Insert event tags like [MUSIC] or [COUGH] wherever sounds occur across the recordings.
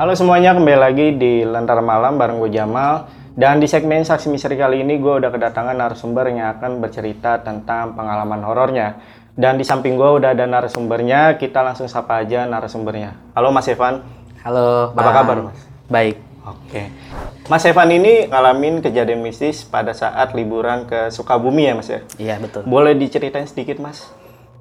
Halo semuanya, kembali lagi di Lentera Malam bareng gue Jamal. Dan di segmen Saksi Misteri kali ini gue udah kedatangan narasumber yang akan bercerita tentang pengalaman horornya. Dan di samping gue udah ada narasumbernya, kita langsung sapa aja narasumbernya. Halo Mas Evan. Halo, Apa Bang. kabar Mas? Baik. Oke. Mas Evan ini ngalamin kejadian mistis pada saat liburan ke Sukabumi ya Mas ya? Iya, betul. Boleh diceritain sedikit Mas?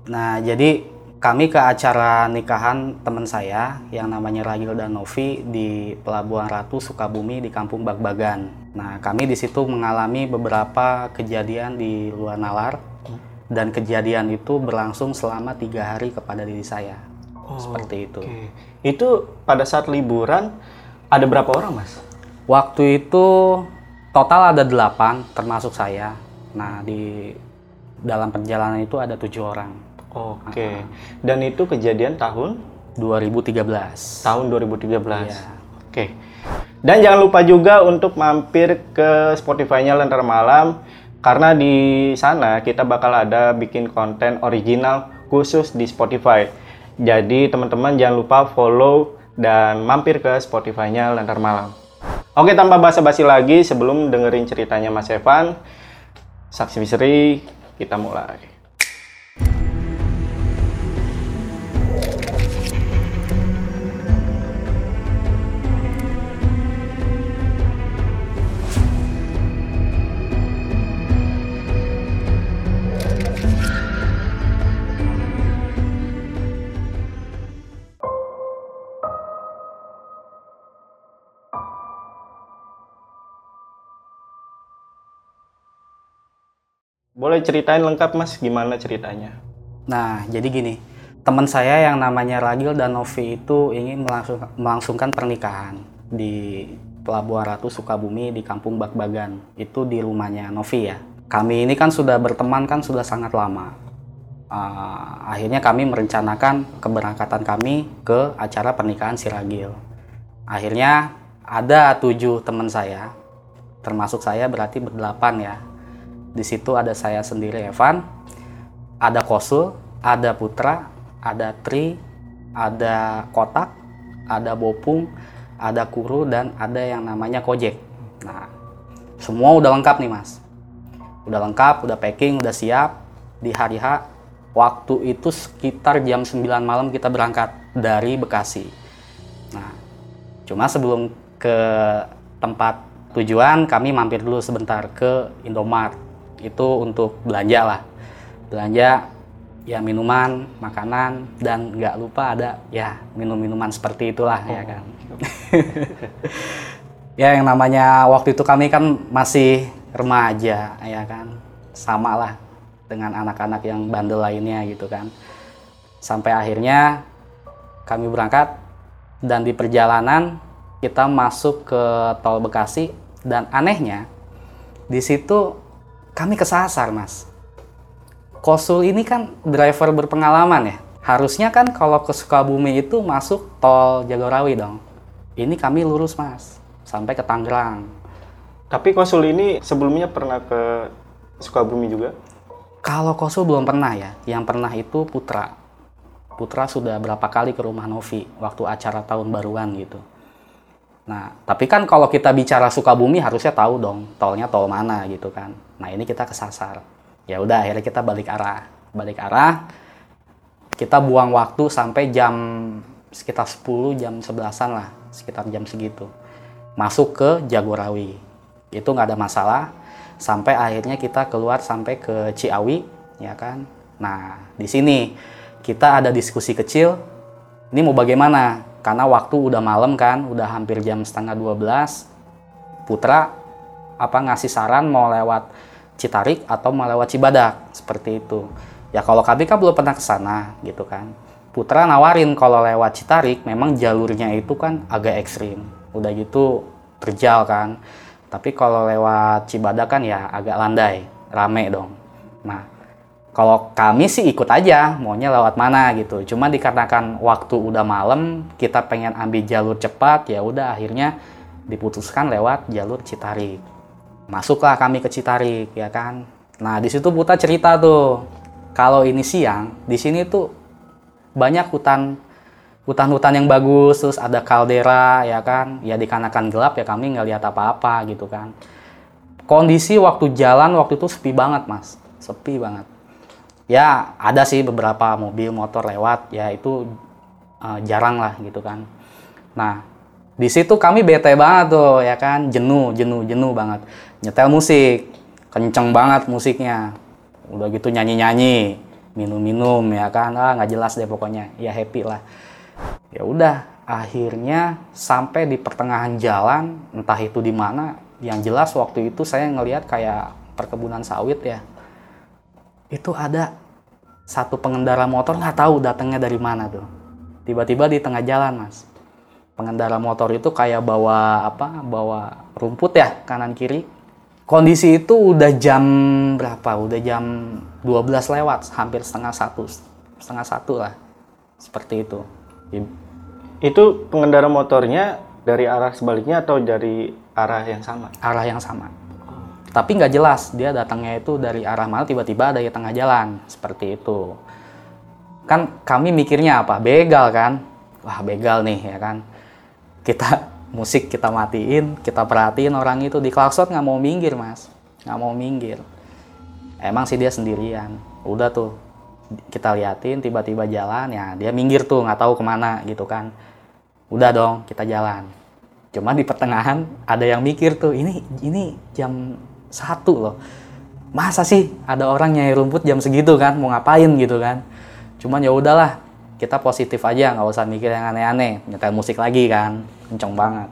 Nah, jadi kami ke acara nikahan teman saya yang namanya Ragil dan Novi di Pelabuhan Ratu Sukabumi di Kampung Bagbagan. Nah, kami di situ mengalami beberapa kejadian di luar nalar dan kejadian itu berlangsung selama tiga hari kepada diri saya. Seperti itu. Oke. Itu pada saat liburan ada berapa orang Mas? Waktu itu total ada delapan termasuk saya. Nah, di dalam perjalanan itu ada tujuh orang. Oke. Dan itu kejadian tahun 2013. tahun 2013. Iya. Oke. Dan jangan lupa juga untuk mampir ke Spotify-nya Lentera Malam karena di sana kita bakal ada bikin konten original khusus di Spotify. Jadi teman-teman jangan lupa follow dan mampir ke Spotify-nya Lentera Malam. Oke, tanpa basa-basi lagi sebelum dengerin ceritanya Mas Evan, Saksi Misteri, kita mulai. Boleh ceritain lengkap Mas gimana ceritanya? Nah, jadi gini, teman saya yang namanya Ragil dan Novi itu ingin melangsung- melangsungkan pernikahan di Pelabuhan Ratu Sukabumi di Kampung Bakbagan. Itu di rumahnya Novi ya. Kami ini kan sudah berteman kan sudah sangat lama. Ah, akhirnya kami merencanakan keberangkatan kami ke acara pernikahan si Ragil. Akhirnya ada tujuh teman saya, termasuk saya berarti berdelapan ya. Di situ ada saya sendiri Evan, ada Kosul, ada Putra, ada Tri, ada Kotak, ada Bopung, ada Kuru, dan ada yang namanya Kojek. Nah, semua udah lengkap nih mas. Udah lengkap, udah packing, udah siap. Di hari H, waktu itu sekitar jam 9 malam kita berangkat dari Bekasi. Nah, cuma sebelum ke tempat tujuan, kami mampir dulu sebentar ke Indomart. Itu untuk belanja lah. Belanja ya minuman, makanan, dan nggak lupa ada ya minum-minuman seperti itulah ya kan. [LAUGHS] ya yang namanya waktu itu kami kan masih remaja ya kan. Sama lah dengan anak-anak yang bandel lainnya gitu kan. Sampai akhirnya kami berangkat dan di perjalanan kita masuk ke tol Bekasi dan anehnya di situ kami kesasar mas. Kosul ini kan driver berpengalaman ya. Harusnya kan kalau ke Sukabumi itu masuk tol Jagorawi dong. Ini kami lurus mas sampai ke Tangerang. Tapi konsul ini sebelumnya pernah ke Sukabumi juga? Kalau Kosul belum pernah ya. Yang pernah itu Putra. Putra sudah berapa kali ke rumah Novi waktu acara tahun baruan gitu. Nah, tapi kan kalau kita bicara Sukabumi harusnya tahu dong tolnya tol mana gitu kan. Nah, ini kita kesasar. Ya udah akhirnya kita balik arah. Balik arah. Kita buang waktu sampai jam sekitar 10 jam 11-an lah, sekitar jam segitu. Masuk ke Jagorawi. Itu nggak ada masalah sampai akhirnya kita keluar sampai ke Ciawi, ya kan. Nah, di sini kita ada diskusi kecil. Ini mau bagaimana? Karena waktu udah malam kan, udah hampir jam setengah 12. Putra apa ngasih saran mau lewat Citarik atau mau lewat Cibadak seperti itu. Ya kalau kan belum pernah ke sana gitu kan. Putra nawarin kalau lewat Citarik memang jalurnya itu kan agak ekstrim. Udah gitu terjal kan tapi kalau lewat Cibadak kan ya agak landai rame dong nah kalau kami sih ikut aja maunya lewat mana gitu. Cuma dikarenakan waktu udah malam kita pengen ambil jalur cepat ya udah akhirnya diputuskan lewat jalur Citarik. Masuklah kami ke Citarik ya kan? Nah di situ Puta cerita tuh kalau ini siang di sini tuh banyak hutan hutan-hutan yang bagus terus ada kaldera ya kan? Ya dikarenakan gelap ya kami nggak lihat apa-apa gitu kan. Kondisi waktu jalan waktu itu sepi banget mas. Sepi banget ya ada sih beberapa mobil motor lewat. Ya itu uh, jarang lah gitu kan. Nah di situ kami bete banget tuh ya kan. Jenuh jenuh jenuh banget. Nyetel musik. Kenceng banget musiknya. Udah gitu nyanyi nyanyi minum minum ya kan. Ah nggak jelas deh pokoknya. Ya happy lah. Ya udah akhirnya sampai di pertengahan jalan entah itu di mana yang jelas waktu itu saya ngelihat kayak perkebunan sawit ya itu ada satu pengendara motor nggak tahu datangnya dari mana tuh. Tiba-tiba di tengah jalan mas. Pengendara motor itu kayak bawa apa bawa rumput ya kanan kiri. Kondisi itu udah jam berapa? Udah jam 12 lewat hampir setengah satu setengah satu lah seperti itu. Itu pengendara motornya dari arah sebaliknya atau dari arah yang sama? Arah yang sama. Tapi nggak jelas dia datangnya itu dari arah mana tiba-tiba ada di tengah jalan seperti itu. Kan kami mikirnya apa? Begal kan? Wah begal nih ya kan. Kita [LAUGHS] musik kita matiin, kita perhatiin orang itu di klakson nggak mau minggir mas, nggak mau minggir. Emang sih dia sendirian. Udah tuh kita liatin tiba-tiba jalan ya dia minggir tuh nggak tahu ke mana gitu kan udah dong kita jalan cuma di pertengahan ada yang mikir tuh ini ini jam satu loh. Masa sih ada orang nyai rumput jam segitu kan? Mau ngapain gitu kan? Cuman ya udahlah kita positif aja nggak usah mikir yang aneh-aneh. Nyetel musik lagi kan kenceng banget.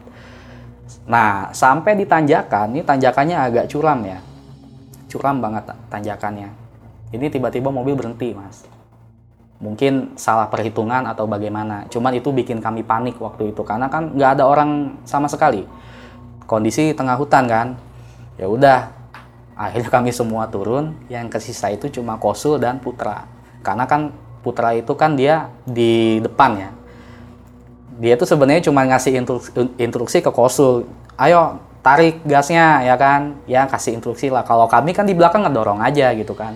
Nah sampai di tanjakan ini tanjakannya agak curam ya. Curam banget tanjakannya. Ini tiba-tiba mobil berhenti mas. Mungkin salah perhitungan atau bagaimana. Cuman itu bikin kami panik waktu itu. Karena kan nggak ada orang sama sekali. Kondisi tengah hutan kan ya udah akhirnya kami semua turun. Yang kesisa itu cuma Kosul dan Putra. Karena kan Putra itu kan dia di depan ya. Dia itu sebenarnya cuma ngasih instruksi ke Kosul. Ayo tarik gasnya ya kan? Ya kasih instruksi lah. Kalau kami kan di belakang ngedorong aja gitu kan.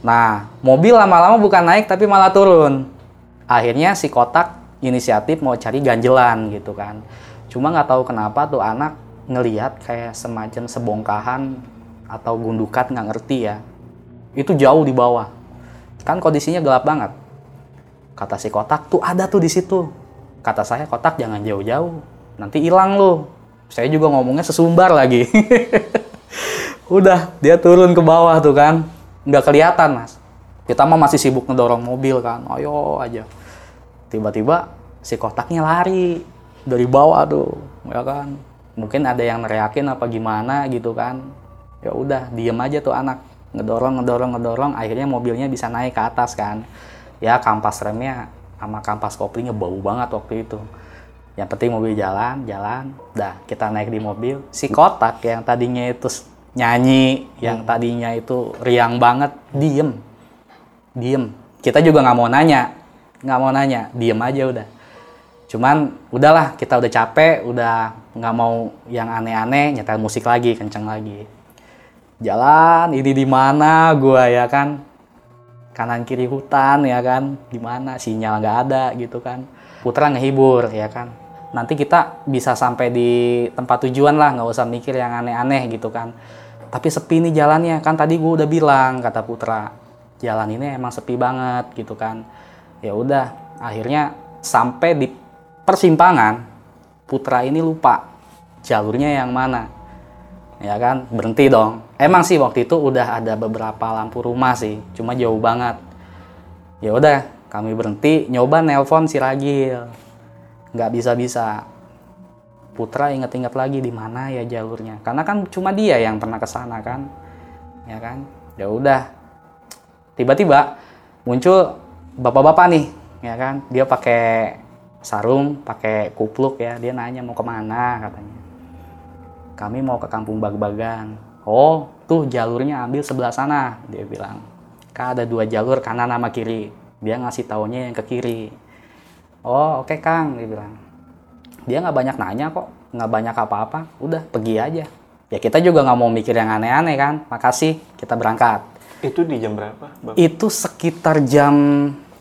Nah, mobil lama-lama bukan naik tapi malah turun. Akhirnya si kotak inisiatif mau cari ganjelan gitu kan. Cuma nggak tahu kenapa tuh anak ngelihat kayak semacam sebongkahan atau gundukan nggak ngerti ya. Itu jauh di bawah. Kan kondisinya gelap banget. Kata si kotak tuh ada tuh di situ. Kata saya kotak jangan jauh-jauh. Nanti hilang loh. Saya juga ngomongnya sesumbar lagi. [LAUGHS] Udah, dia turun ke bawah tuh kan nggak kelihatan mas kita mah masih sibuk ngedorong mobil kan ayo aja tiba-tiba si kotaknya lari dari bawah tuh ya kan mungkin ada yang neriakin apa gimana gitu kan. Ya udah diem aja tuh anak. Ngedorong ngedorong ngedorong akhirnya mobilnya bisa naik ke atas kan. Ya kampas remnya sama kampas koplingnya bau banget waktu itu. Yang penting mobil jalan jalan. Dah kita naik di mobil. Si kotak yang tadinya itu nyanyi yang hmm. tadinya itu riang banget diem. Diem. Kita juga nggak mau nanya. Nggak mau nanya. Diem aja udah. Cuman udahlah kita udah capek udah nggak mau yang aneh-aneh nyetel musik lagi kenceng lagi. Jalan ini di mana gua ya kan? Kanan kiri hutan ya kan? Gimana sinyal nggak ada gitu kan? Putra ngehibur ya kan? Nanti kita bisa sampai di tempat tujuan lah nggak usah mikir yang aneh-aneh gitu kan? Tapi sepi nih jalannya. Kan tadi gue udah bilang kata Putra jalan ini emang sepi banget gitu kan? Ya udah akhirnya sampai di persimpangan Putra ini lupa jalurnya yang mana ya kan berhenti dong emang sih waktu itu udah ada beberapa lampu rumah sih cuma jauh banget ya udah kami berhenti nyoba nelpon si Ragil nggak bisa bisa Putra inget-inget lagi di mana ya jalurnya. Karena kan cuma dia yang pernah ke sana kan. Ya kan? Ya udah. Tiba-tiba muncul bapak-bapak nih, ya kan? Dia pakai sarung, pakai kupluk ya. Dia nanya mau ke mana katanya. kami mau ke kampung Bag-Bagan. Oh, tuh jalurnya ambil sebelah sana, dia bilang. Kak ada dua jalur kanan sama kiri. Dia ngasih taunya yang ke kiri. Oh, oke Kang, dia bilang. Dia nggak banyak nanya kok, nggak banyak apa-apa. Udah, pergi aja. Ya kita juga nggak mau mikir yang aneh-aneh kan. Makasih, kita berangkat. Itu di jam berapa? Bang? Itu sekitar jam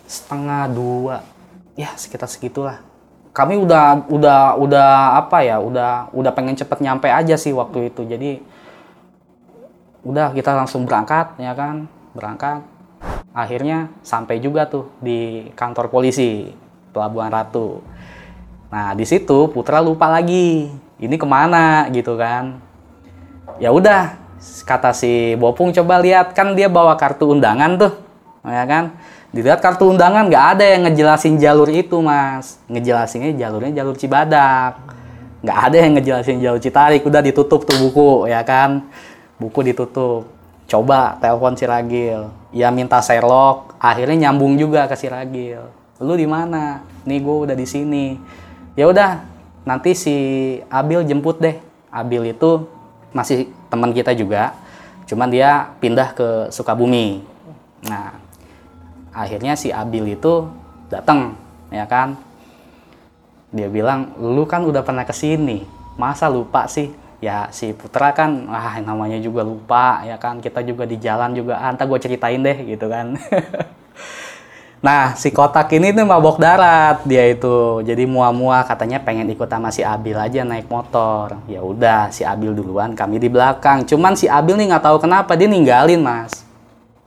setengah dua. Ya, sekitar segitulah. Kami udah udah udah apa ya udah udah pengen cepet nyampe aja sih waktu itu. Jadi udah kita langsung berangkat ya kan? Berangkat. Akhirnya sampai juga tuh di kantor polisi Pelabuhan Ratu. Nah di situ Putra lupa lagi ini ke mana? gitu kan. Ya udah kata si Bopung coba lihat kan dia bawa kartu undangan tuh. Ya kan dilihat kartu undangan nggak ada yang ngejelasin jalur itu mas. Ngejelasinnya jalurnya jalur Cibadak. Nggak ada yang ngejelasin jalur Citarik udah ditutup tuh buku ya kan? Buku ditutup. Coba telepon si Ragil. Ya minta Sherlock. Akhirnya nyambung juga ke si Ragil. Lu di mana? Nih gue udah di sini. Ya udah nanti si Abil jemput deh. Abil itu masih teman kita juga. Cuman dia pindah ke Sukabumi. Nah akhirnya si Abil itu datang ya kan? Dia bilang lu kan udah pernah ke sini masa lupa sih? Ya si Putra kan ah namanya juga lupa ya kan? Kita juga di jalan juga. Ah, gue ceritain deh gitu kan. [LAUGHS] Nah si kotak ini tuh mabok darat dia itu. Jadi mua-mua katanya pengen ikut sama si Abil aja naik motor. Ya udah si Abil duluan kami di belakang. Cuman si Abil nih nggak tahu kenapa dia ninggalin mas.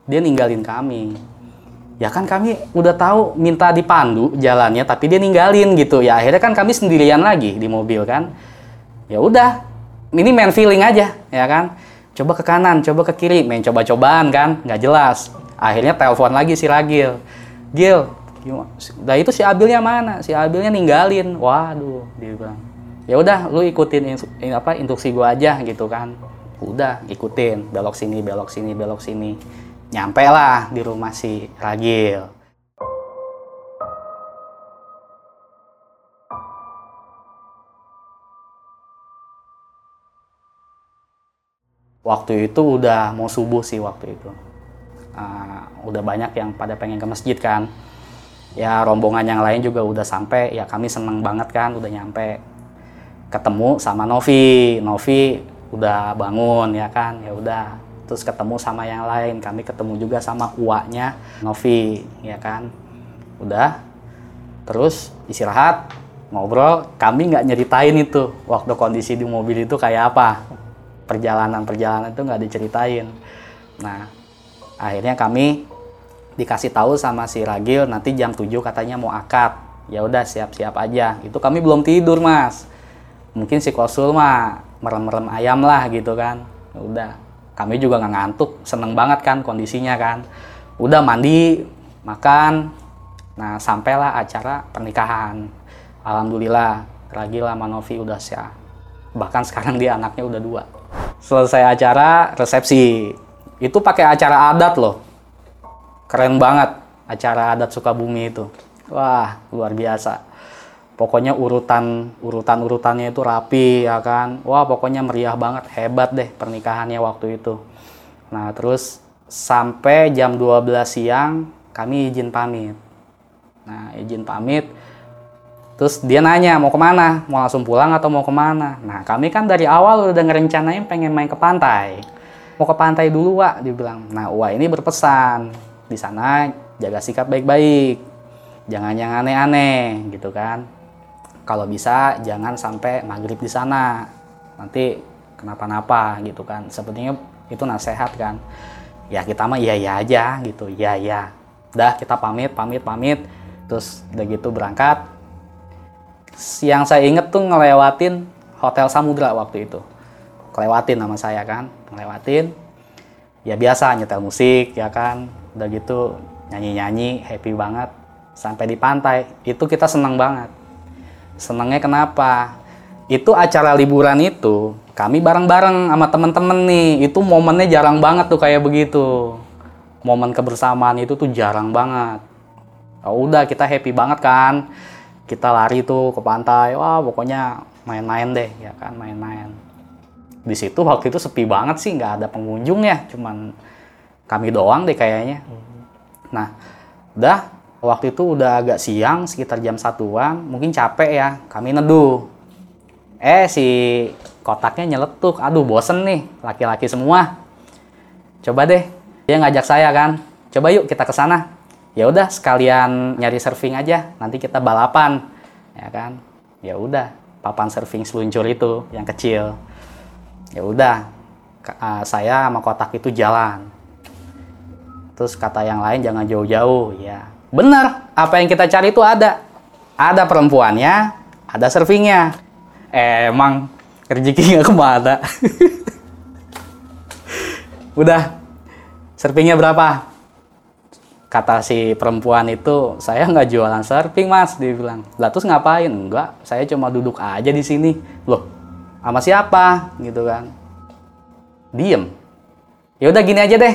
Dia ninggalin kami ya kan kami udah tahu minta dipandu jalannya tapi dia ninggalin gitu ya akhirnya kan kami sendirian lagi di mobil kan ya udah ini main feeling aja ya kan coba ke kanan coba ke kiri main coba-cobaan kan nggak jelas akhirnya telepon lagi si Ragil Gil Nah itu si Abilnya mana? Si Abilnya ninggalin. Waduh, dia bilang. Ya udah, lu ikutin in, apa instruksi gua aja gitu kan. Udah, ikutin. Belok sini, belok sini, belok sini nyampe lah di rumah si Ragil. Waktu itu udah mau subuh sih waktu itu. Uh, udah banyak yang pada pengen ke masjid kan. Ya rombongan yang lain juga udah sampai. Ya kami seneng banget kan udah nyampe. Ketemu sama Novi. Novi udah bangun ya kan. Ya udah terus ketemu sama yang lain. Kami ketemu juga sama uaknya Novi ya kan? Udah terus istirahat ngobrol. Kami nggak nyeritain itu waktu kondisi di mobil itu kayak apa. Perjalanan perjalanan itu nggak diceritain. Nah akhirnya kami dikasih tahu sama si Ragil nanti jam 7 katanya mau akad. Ya udah siap-siap aja. Itu kami belum tidur mas. Mungkin si konsul mah merem-merem ayam lah gitu kan. Ya udah kami juga nggak ngantuk seneng banget kan kondisinya kan. Udah mandi makan. Nah sampailah acara pernikahan. Alhamdulillah Ragil sama Novi udah siap bahkan sekarang dia anaknya udah dua. Selesai acara resepsi. Itu pakai acara adat loh. Keren banget acara adat Sukabumi itu. Wah luar biasa pokoknya urutan urutan urutannya itu rapi ya kan? Wah pokoknya meriah banget hebat deh pernikahannya waktu itu. Nah terus sampai jam 12 siang kami izin pamit. Nah izin pamit terus dia nanya mau ke mana? Mau langsung pulang atau mau ke mana? Nah kami kan dari awal udah ngerencanain pengen main ke pantai. Mau ke pantai dulu Wak dia bilang. Nah Wak ini berpesan di sana jaga sikap baik-baik. Jangan yang aneh-aneh gitu kan kalau bisa jangan sampai maghrib di sana. Nanti kenapa-napa gitu kan. Sepertinya itu nasihat kan. Ya kita mah iya iya aja gitu. Iya iya. Udah kita pamit pamit pamit. Terus udah gitu berangkat. Yang saya inget tuh ngelewatin hotel Samudra waktu itu. Ngelewatin nama saya kan ngelewatin. Ya biasa nyetel musik ya kan. Udah gitu nyanyi-nyanyi happy banget. Sampai di pantai. Itu kita senang banget Senangnya kenapa? Itu acara liburan itu kami bareng-bareng sama temen-temen nih. Itu momennya jarang banget tuh kayak begitu. Momen kebersamaan itu tuh jarang banget. Oh, udah kita happy banget kan. Kita lari tuh ke pantai. Wah, pokoknya main-main deh ya kan, main-main. di situ waktu itu sepi banget sih nggak ada pengunjung ya cuman kami doang deh kayaknya nah udah waktu itu udah agak siang sekitar jam satuan mungkin capek ya kami neduh. Eh si kotaknya nyeletuk. Aduh bosen nih laki-laki semua. Coba deh dia ngajak saya kan. Coba yuk kita ke sana. Ya udah sekalian nyari surfing aja nanti kita balapan ya kan? Ya udah papan surfing seluncur itu yang kecil. Ya udah uh, saya sama kotak itu jalan. Terus kata yang lain jangan jauh-jauh. Ya benar apa yang kita cari itu ada. Ada perempuannya ada surfingnya eh, emang rezeki nggak ke mana. [LAUGHS] Udah surfingnya berapa? Kata si perempuan itu saya nggak jualan surfing mas dia bilang. Lah terus ngapain? Enggak saya cuma duduk aja di sini. Loh sama siapa? Gitu kan. Diem. Ya udah gini aja deh.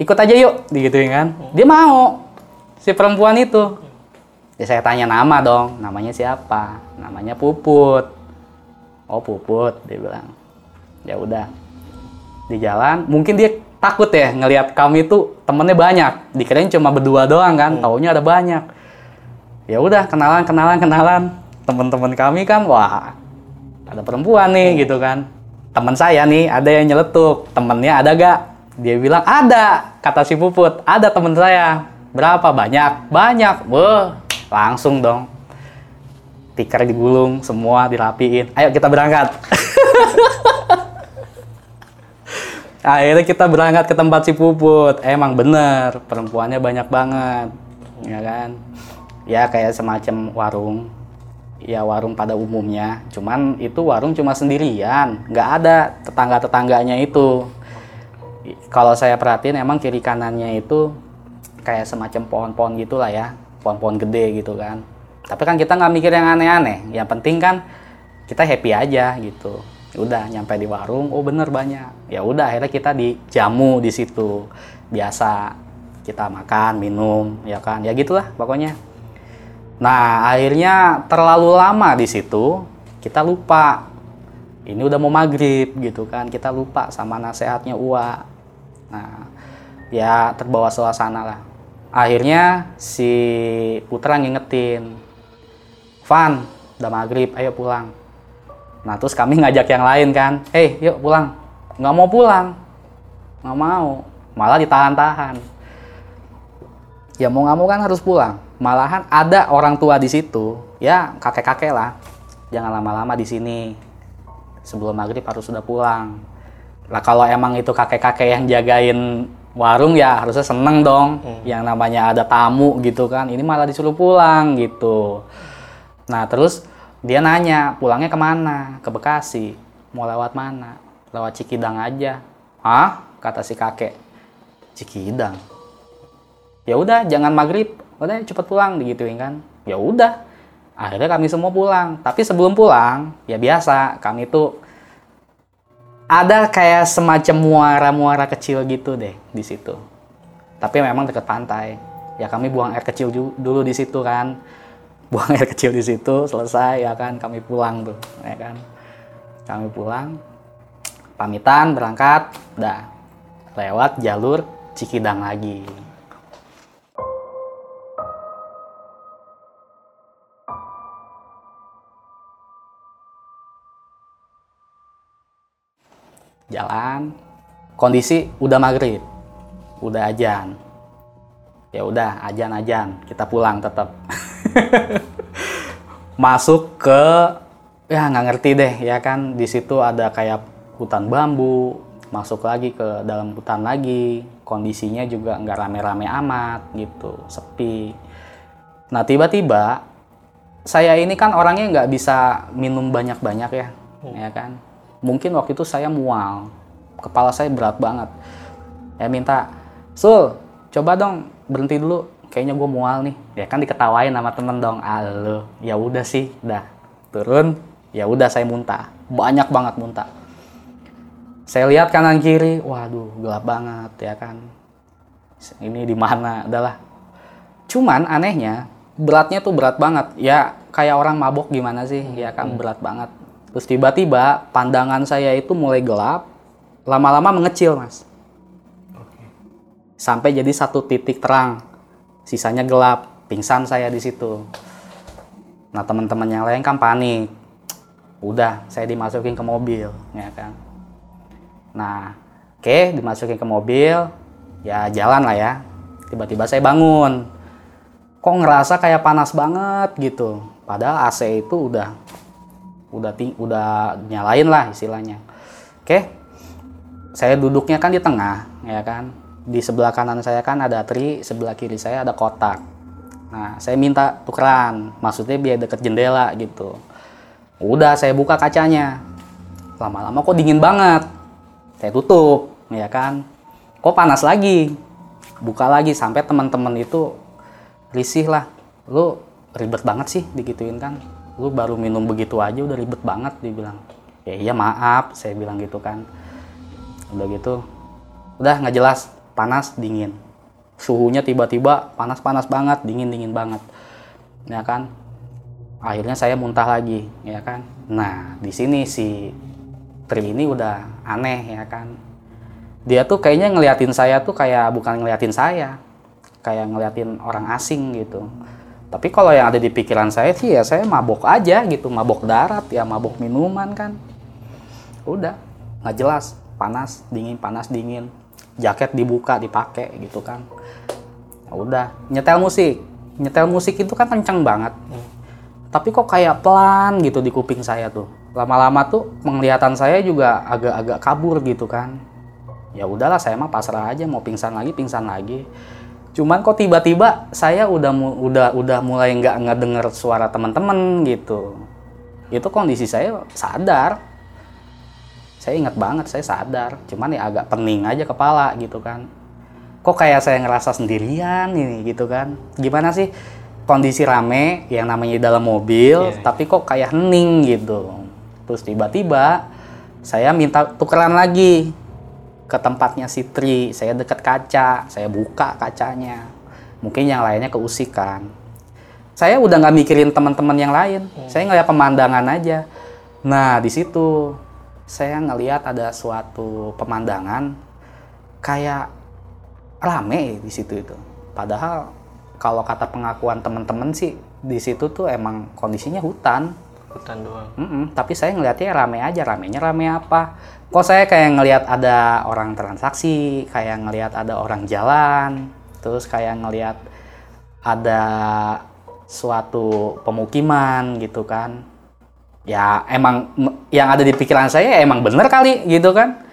Ikut aja yuk digituin kan. Dia mau si perempuan itu. Ya saya tanya nama dong. Namanya siapa? Namanya puput. Oh puput dia bilang. Ya udah. Di jalan mungkin dia takut ya ngelihat kami itu temennya banyak. Dikirain cuma berdua doang kan hmm. taunya ada banyak. Ya udah kenalan kenalan kenalan. Teman-teman kami kan wah ada perempuan nih hmm. gitu kan. Teman saya nih ada yang nyeletuk. Temennya ada gak? Dia bilang ada kata si puput. Ada temen saya berapa banyak? Banyak. Wah langsung dong. Tikar digulung semua dirapiin. Ayo kita berangkat. [LAUGHS] Akhirnya kita berangkat ke tempat si puput. Emang bener perempuannya banyak banget. Ya kan? Ya kayak semacam warung. Ya warung pada umumnya. Cuman itu warung cuma sendirian. Nggak ada tetangga tetangganya itu. Kalau saya perhatiin emang kiri kanannya itu kayak semacam pohon-pohon gitulah ya pohon-pohon gede gitu kan. Tapi kan kita nggak mikir yang aneh-aneh. Yang penting kan kita happy aja gitu. Udah nyampe di warung oh bener banyak. Ya udah akhirnya kita dijamu di situ. Biasa kita makan minum ya kan. Ya gitulah pokoknya. Nah, akhirnya terlalu lama di situ, kita lupa. Ini udah mau maghrib gitu kan, kita lupa sama nasihatnya Ua. Nah, ya terbawa suasana lah. Akhirnya si Putra ngingetin, Van, udah maghrib, ayo pulang. Nah, terus kami ngajak yang lain kan, hei yuk pulang. Nggak mau pulang, nggak mau, malah ditahan-tahan. Ya mau nggak mau kan harus pulang malahan ada orang tua di situ ya kakek-kakek lah jangan lama-lama di sini sebelum maghrib harus sudah pulang lah kalau emang itu kakek-kakek yang jagain warung ya harusnya seneng dong hmm. yang namanya ada tamu gitu kan. Ini malah disuruh pulang gitu. Nah terus dia nanya pulangnya ke mana? Ke Bekasi. Mau lewat mana? Lewat Cikidang aja. Ah kata si kakek. Cikidang? Ya udah jangan maghrib. Udah cepet pulang digituin kan. Ya udah. Akhirnya kami semua pulang. Tapi sebelum pulang ya biasa kami tuh ada kayak semacam muara-muara kecil gitu deh di situ. Tapi memang dekat pantai. Ya kami buang air kecil dulu di situ kan. [LAUGHS] Buang air kecil di situ selesai ya kan. Kami pulang tuh ya kan. Kami pulang pamitan berangkat dah. Lewat jalur Cikidang lagi jalan. Kondisi udah maghrib. Udah ajan ya udah ajan ajan kita pulang tetap [LAUGHS] masuk ke ya nggak ngerti deh ya kan? Di situ ada kayak hutan bambu. Masuk lagi ke dalam hutan lagi. Kondisinya juga nggak rame-rame amat gitu sepi. Nah tiba-tiba saya ini kan orangnya nggak bisa minum banyak-banyak ya ya kan mungkin waktu itu saya mual. Kepala saya berat banget. Ya minta Sul coba dong berhenti dulu. Kayaknya gue mual nih. Ya kan diketawain sama temen dong. Alo ya udah sih dah. Turun. Ya udah saya muntah. Banyak banget muntah. Saya lihat kanan kiri. Waduh gelap banget ya kan. Ini di mana? Adalah cuman anehnya beratnya tuh berat banget. Ya kayak orang mabok gimana sih? Ya kan berat banget Terus tiba-tiba pandangan saya itu mulai gelap, lama-lama mengecil, Mas. Sampai jadi satu titik terang. Sisanya gelap, pingsan saya di situ. Nah, teman-teman yang lain kan panik. Udah, saya dimasukin ke mobil, ya kan. Nah, oke, dimasukin ke mobil, ya jalan lah ya. Tiba-tiba saya bangun. Kok ngerasa kayak panas banget gitu. Padahal AC itu udah udah ting udah nyalain lah istilahnya. Oke? Saya duduknya kan di tengah ya kan? Di sebelah kanan saya kan ada tri sebelah kiri saya ada kotak. Nah saya minta tukeran maksudnya biar deket jendela gitu. Udah saya buka kacanya. Lama-lama kok dingin banget. Saya tutup ya kan? Kok panas lagi? Buka lagi sampai teman-teman itu risih lah. Lu ribet banget sih digituin kan lu baru minum begitu aja udah ribet banget dia bilang. Ya iya maaf saya bilang gitu kan. Udah gitu udah nggak jelas panas dingin. Suhunya tiba-tiba panas-panas banget dingin-dingin banget. Ya kan? Akhirnya saya muntah lagi ya kan? Nah di sini si Tri ini udah aneh ya kan? Dia tuh kayaknya ngeliatin saya tuh kayak bukan ngeliatin saya kayak ngeliatin orang asing gitu tapi kalau yang ada di pikiran saya sih ya saya mabok aja gitu, mabok darat ya, mabok minuman kan. Udah, nggak jelas, panas, dingin, panas, dingin. Jaket dibuka, dipakai gitu kan. Ya udah, nyetel musik. Nyetel musik itu kan kenceng banget. Tapi kok kayak pelan gitu di kuping saya tuh. Lama-lama tuh penglihatan saya juga agak-agak kabur gitu kan. Ya udahlah saya mah pasrah aja mau pingsan lagi, pingsan lagi cuman kok tiba-tiba saya udah udah udah mulai nggak ngedenger suara teman-teman gitu. Itu kondisi saya sadar. Saya ingat banget saya sadar. Cuman ya agak pening aja kepala gitu kan. Kok kayak saya ngerasa sendirian ini gitu kan. Gimana sih kondisi rame yang namanya dalam mobil yeah. tapi kok kayak hening gitu. Terus tiba-tiba saya minta tukeran lagi ke tempatnya si Tri, saya dekat kaca, saya buka kacanya. Mungkin yang lainnya keusikan. Saya udah nggak mikirin teman-teman yang lain, hmm. saya ngeliat pemandangan aja. Nah di situ saya ngeliat ada suatu pemandangan kayak rame di situ itu. Padahal kalau kata pengakuan teman-teman sih di situ tuh emang kondisinya hutan. Hutan doang. Mm -mm, tapi saya ngeliatnya rame aja, ramenya rame apa? Kok saya kayak ngelihat ada orang transaksi, kayak ngelihat ada orang jalan, terus kayak ngelihat ada suatu pemukiman gitu kan. Ya emang yang ada di pikiran saya emang bener kali gitu kan.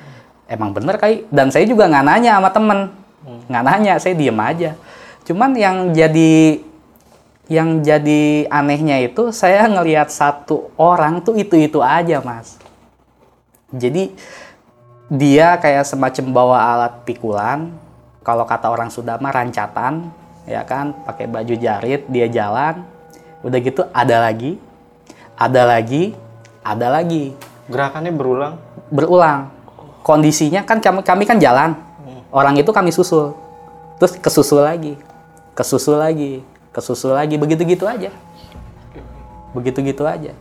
Emang bener kali. Dan saya juga nggak nanya sama temen. Nggak nanya, saya diem aja. Cuman yang jadi yang jadi anehnya itu saya ngelihat satu orang tuh itu-itu aja mas jadi dia kayak semacam bawa alat pikulan. Kalau kata orang Sunda mah rancatan, ya kan, pakai baju jarit, dia jalan. Udah gitu ada lagi, ada lagi, ada lagi. Gerakannya berulang? Berulang. Kondisinya kan kami, kami kan jalan. Orang itu kami susul. Terus kesusul lagi. Kesusul lagi. Kesusul lagi. Begitu-gitu aja. Begitu-gitu aja.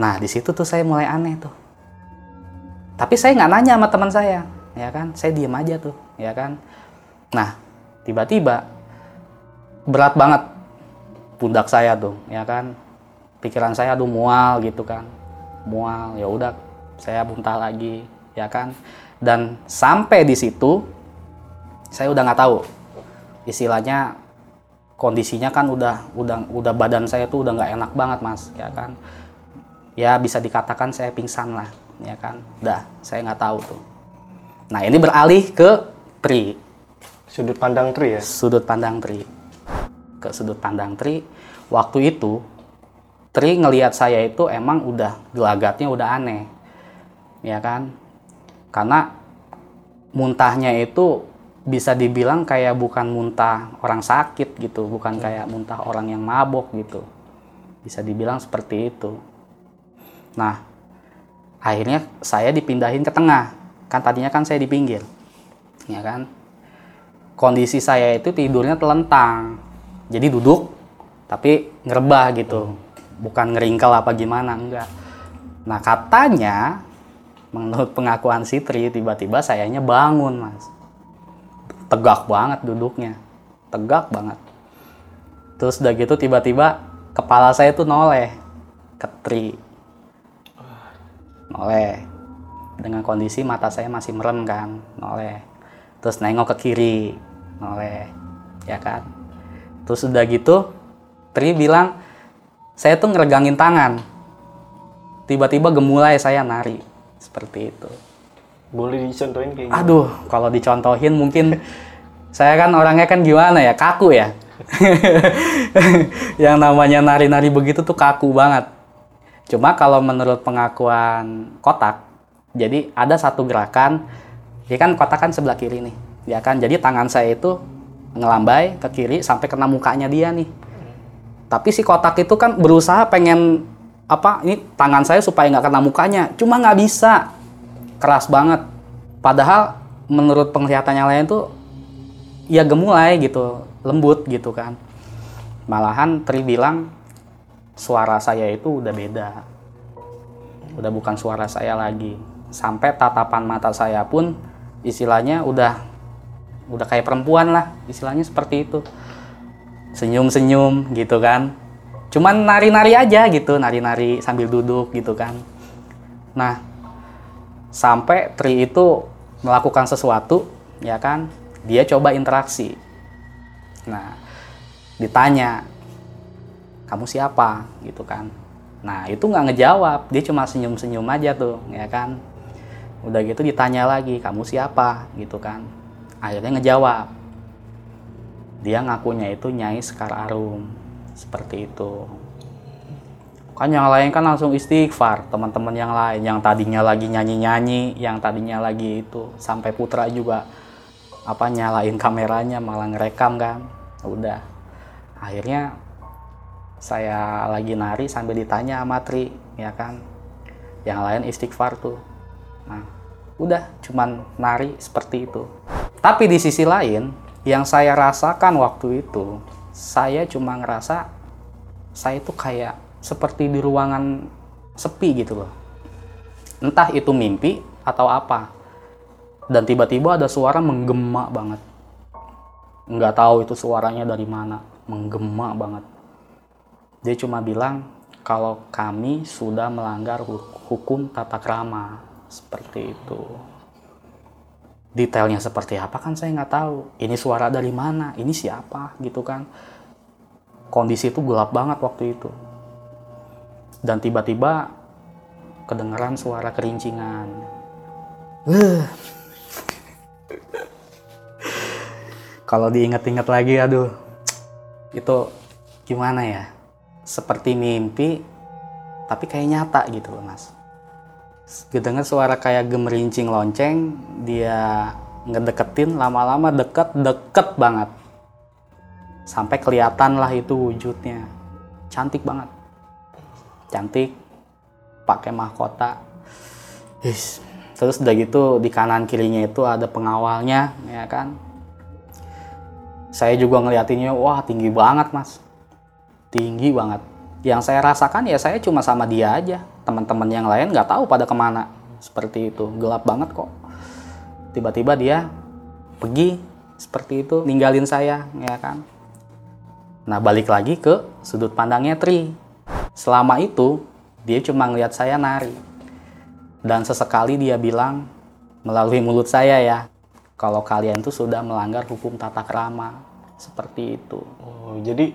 Nah, di situ tuh saya mulai aneh tuh tapi saya nggak nanya sama teman saya ya kan? Saya diem aja tuh ya kan? Nah tiba-tiba berat banget pundak saya tuh ya kan? Pikiran saya tuh mual gitu kan mual. Ya udah saya muntah lagi ya kan? Dan sampai di situ saya udah nggak tahu. Istilahnya kondisinya kan udah udah udah badan saya tuh udah nggak enak banget mas ya kan? Ya bisa dikatakan saya pingsan lah ya kan dah saya nggak tahu tuh nah ini beralih ke tri sudut pandang tri ya sudut pandang tri ke sudut pandang tri waktu itu tri ngelihat saya itu emang udah gelagatnya udah aneh ya kan karena muntahnya itu bisa dibilang kayak bukan muntah orang sakit gitu, bukan hmm. kayak muntah orang yang mabok gitu. Bisa dibilang seperti itu. Nah, akhirnya saya dipindahin ke tengah kan tadinya kan saya di pinggir ya kan kondisi saya itu tidurnya telentang jadi duduk tapi ngerebah gitu bukan ngeringkel apa gimana enggak Nah katanya menurut pengakuan si Tri tiba-tiba sayanya bangun mas. Tegak banget duduknya. Tegak banget. Terus udah gitu tiba-tiba kepala saya tuh noleh ke Tri. Noleh. Dengan kondisi mata saya masih merem kan. Noleh. Terus nengok ke kiri. Noleh. Ya kan. Terus udah gitu Tri bilang saya tuh ngeregangin tangan tiba-tiba gemulai saya nari seperti itu. Boleh dicontohin kayak gimana? Aduh, kalau dicontohin mungkin [LAUGHS] saya kan orangnya kan gimana ya, kaku ya. [LAUGHS] yang namanya nari-nari begitu tuh kaku banget. Cuma kalau menurut pengakuan kotak, jadi ada satu gerakan, ya kan kotak kan sebelah kiri nih, ya kan. Jadi tangan saya itu ngelambai ke kiri sampai kena mukanya dia nih. Tapi si kotak itu kan berusaha pengen apa ini tangan saya supaya nggak kena mukanya cuma nggak bisa keras banget padahal menurut penglihatan yang lain tuh ya gemulai gitu lembut gitu kan malahan Tri bilang suara saya itu udah beda. Udah bukan suara saya lagi. Sampai tatapan mata saya pun istilahnya udah udah kayak perempuan lah istilahnya seperti itu. Senyum-senyum gitu kan. Cuman nari-nari aja gitu nari-nari sambil duduk gitu kan. Nah sampai Tri itu melakukan sesuatu ya kan. Dia coba interaksi. Nah ditanya kamu siapa? gitu kan. Nah itu nggak ngejawab. Dia cuma senyum-senyum aja tuh ya kan. Udah gitu ditanya lagi kamu siapa? gitu kan. Akhirnya ngejawab. Dia ngakunya itu Nyai Sekar Arum. Seperti itu. Kan yang lain kan langsung istighfar teman-teman yang lain. Yang tadinya lagi nyanyi-nyanyi yang tadinya lagi itu sampai putra juga apa nyalain kameranya malah ngerekam kan. Udah. Akhirnya saya lagi nari sambil ditanya sama Tri ya kan yang lain istighfar tuh nah udah cuman nari seperti itu tapi di sisi lain yang saya rasakan waktu itu saya cuma ngerasa saya itu kayak seperti di ruangan sepi gitu loh. Entah itu mimpi atau apa. Dan tiba-tiba ada suara menggema banget. Nggak tahu itu suaranya dari mana. Menggema banget. Dia cuma bilang kalau kami sudah melanggar hukum tata krama. Seperti itu. Detailnya seperti apa kan saya nggak tahu. Ini suara dari mana? Ini siapa? Gitu kan. Kondisi itu gelap banget waktu itu. Dan tiba-tiba kedengaran suara kerincingan. [LAUGHS] Kalau diingat-ingat lagi, aduh, itu gimana ya? Seperti mimpi, tapi kayak nyata gitu loh mas. Kedengar suara kayak gemerincing lonceng, dia ngedeketin lama-lama deket-deket banget. Sampai kelihatan lah itu wujudnya. Cantik banget. Cantik, pakai mahkota. Yes. Terus udah gitu di kanan kirinya itu ada pengawalnya, ya kan. Saya juga ngeliatinnya, wah tinggi banget mas. Tinggi banget. Yang saya rasakan ya saya cuma sama dia aja. Teman-teman yang lain nggak tahu pada ke mana. Seperti itu, gelap banget kok. Tiba-tiba dia pergi seperti itu, ninggalin saya, ya kan. Nah balik lagi ke sudut pandangnya Tri. Selama itu dia cuma ngeliat saya nari. Dan sesekali dia bilang melalui mulut saya ya, kalau kalian tuh sudah melanggar hukum tata krama. Seperti itu. Oh, jadi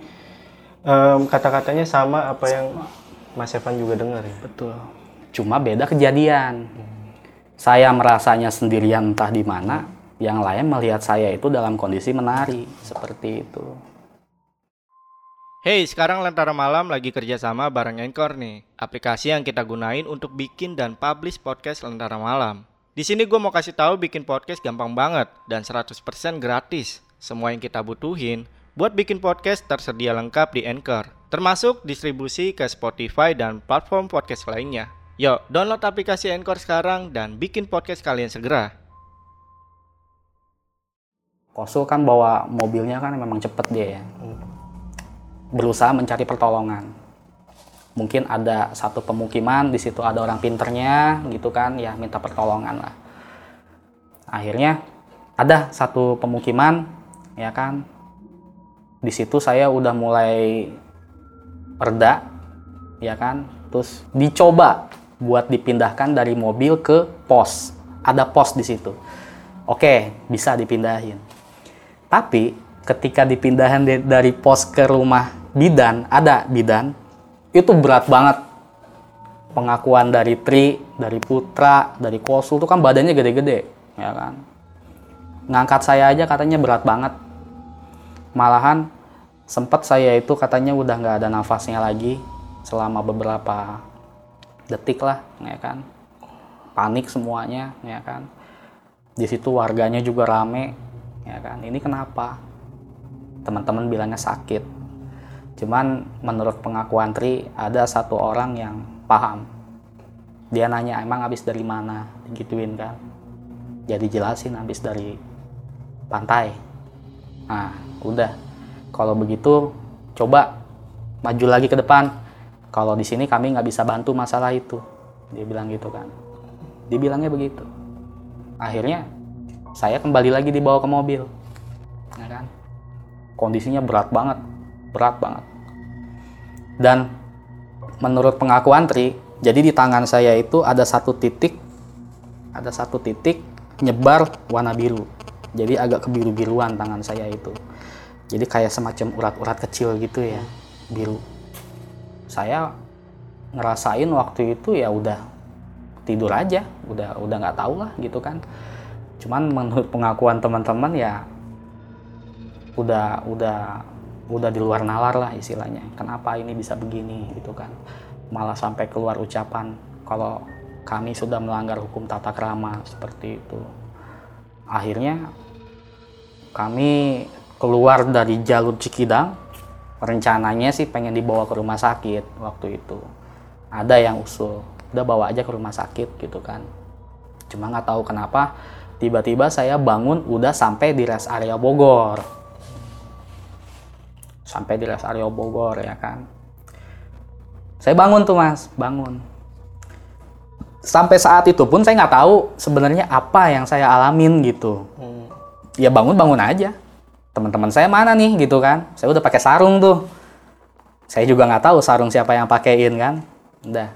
em, kata-katanya sama apa yang Mas Evan juga dengar ya? Betul. Cuma beda kejadian. Saya merasanya sendirian entah di mana, yang lain melihat saya itu dalam kondisi menari. Seperti itu. Hey, sekarang Lentera Malam lagi kerjasama bareng Anchor nih, aplikasi yang kita gunain untuk bikin dan publish podcast Lentera Malam. Di sini gue mau kasih tahu bikin podcast gampang banget dan 100% gratis. Semua yang kita butuhin buat bikin podcast tersedia lengkap di Anchor, termasuk distribusi ke Spotify dan platform podcast lainnya. Yuk, download aplikasi Anchor sekarang dan bikin podcast kalian segera. Kosul kan bawa mobilnya kan memang cepet dia ya. Berusaha mencari pertolongan. mungkin ada satu pemukiman di situ ada orang pinternya gitu kan ya minta pertolongan lah akhirnya ada satu pemukiman ya kan di situ saya udah mulai perda ya kan? Terus dicoba buat dipindahkan dari mobil ke pos. Ada pos di situ. Oke bisa dipindahin. Tapi ketika dipindahin dari pos ke rumah bidan ada bidan itu berat banget. Pengakuan dari Tri, dari Putra, dari Kosul itu kan badannya gede-gede, ya kan. Ngangkat saya aja katanya berat banget. Malahan sempat saya itu katanya udah nggak ada nafasnya lagi selama beberapa detik lah, ya kan. Panik semuanya, ya kan. Di situ warganya juga rame, ya kan. Ini kenapa? Teman-teman bilangnya sakit. Cuman menurut pengakuan Tri ada satu orang yang paham. Dia nanya emang habis dari mana, gituin kan. Jadi jelasin habis dari pantai. Nah, udah. Kalau begitu, coba maju lagi ke depan. Kalau di sini kami nggak bisa bantu masalah itu. Dia bilang gitu kan. Dia bilangnya begitu. Akhirnya saya kembali lagi dibawa ke mobil. Ya kan? Kondisinya berat banget, berat banget. Dan menurut pengakuan Tri, jadi di tangan saya itu ada satu titik, ada satu titik nyebar warna biru. Jadi agak kebiru-biruan tangan saya itu. Jadi kayak semacam urat-urat kecil gitu ya, biru. Saya ngerasain waktu itu ya udah tidur aja, udah udah nggak tahu lah gitu kan. Cuman menurut pengakuan teman-teman ya udah udah udah di luar nalar lah istilahnya. Kenapa ini bisa begini gitu kan? Malah sampai keluar ucapan kalau kami sudah melanggar hukum tata krama seperti itu. Akhirnya kami keluar dari jalur Cikidang. Rencananya sih pengen dibawa ke rumah sakit waktu itu. Ada yang usul, udah bawa aja ke rumah sakit gitu kan. Cuma nggak tahu kenapa tiba-tiba saya bangun udah sampai di rest area Bogor sampai di rest area Bogor ya kan. Saya bangun tuh mas, bangun. Sampai saat itu pun saya nggak tahu sebenarnya apa yang saya alamin gitu. Hmm. Ya bangun bangun aja. Teman-teman saya mana nih gitu kan? Saya udah pakai sarung tuh. Saya juga nggak tahu sarung siapa yang pakein kan. Udah.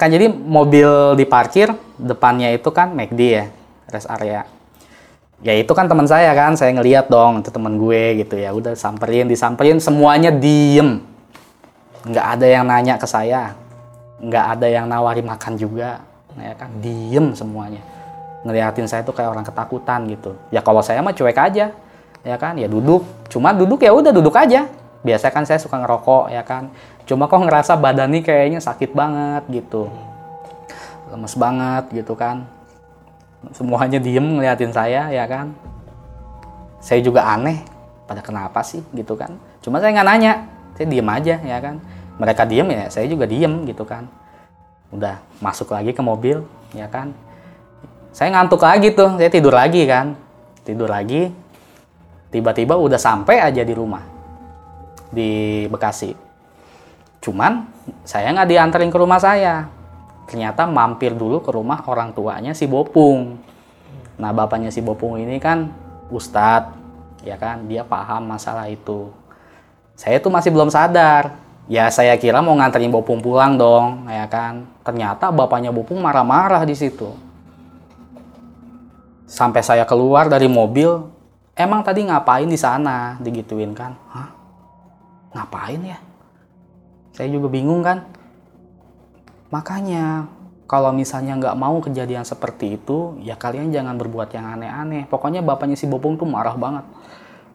Kan jadi mobil diparkir depannya itu kan McD ya, rest area ya itu kan teman saya kan saya ngeliat dong itu teman gue gitu ya udah samperin disamperin semuanya diem nggak ada yang nanya ke saya nggak ada yang nawari makan juga ya kan diem semuanya ngeliatin saya tuh kayak orang ketakutan gitu ya kalau saya mah cuek aja ya kan? Ya duduk. Cuma duduk ya udah duduk aja. Biasa kan saya suka ngerokok ya kan? Cuma kok ngerasa badan nih kayaknya sakit banget gitu. Lemes banget gitu kan? Semuanya diem ngeliatin saya ya kan? Saya juga aneh. Pada kenapa sih? Gitu kan? Cuma saya nggak nanya. Saya diem aja ya kan? Mereka diem ya saya juga diem gitu kan? Udah masuk lagi ke mobil ya kan? Saya ngantuk lagi tuh. Saya tidur lagi kan? Tidur lagi tiba-tiba udah sampai aja di rumah di Bekasi cuman saya nggak dianterin ke rumah saya ternyata mampir dulu ke rumah orang tuanya si Bopung. Nah, bapaknya si Bopung ini kan ustadz, ya kan, dia paham masalah itu. Saya tuh masih belum sadar. Ya saya kira mau nganterin Bopung pulang dong, ya kan. Ternyata bapaknya Bopung marah-marah di situ. Sampai saya keluar dari mobil, emang tadi ngapain di sana, digituin kan. Hah? Ngapain ya? Saya juga bingung kan Makanya kalau misalnya nggak mau kejadian seperti itu, ya kalian jangan berbuat yang aneh-aneh. Pokoknya bapaknya si Bopung tuh marah banget.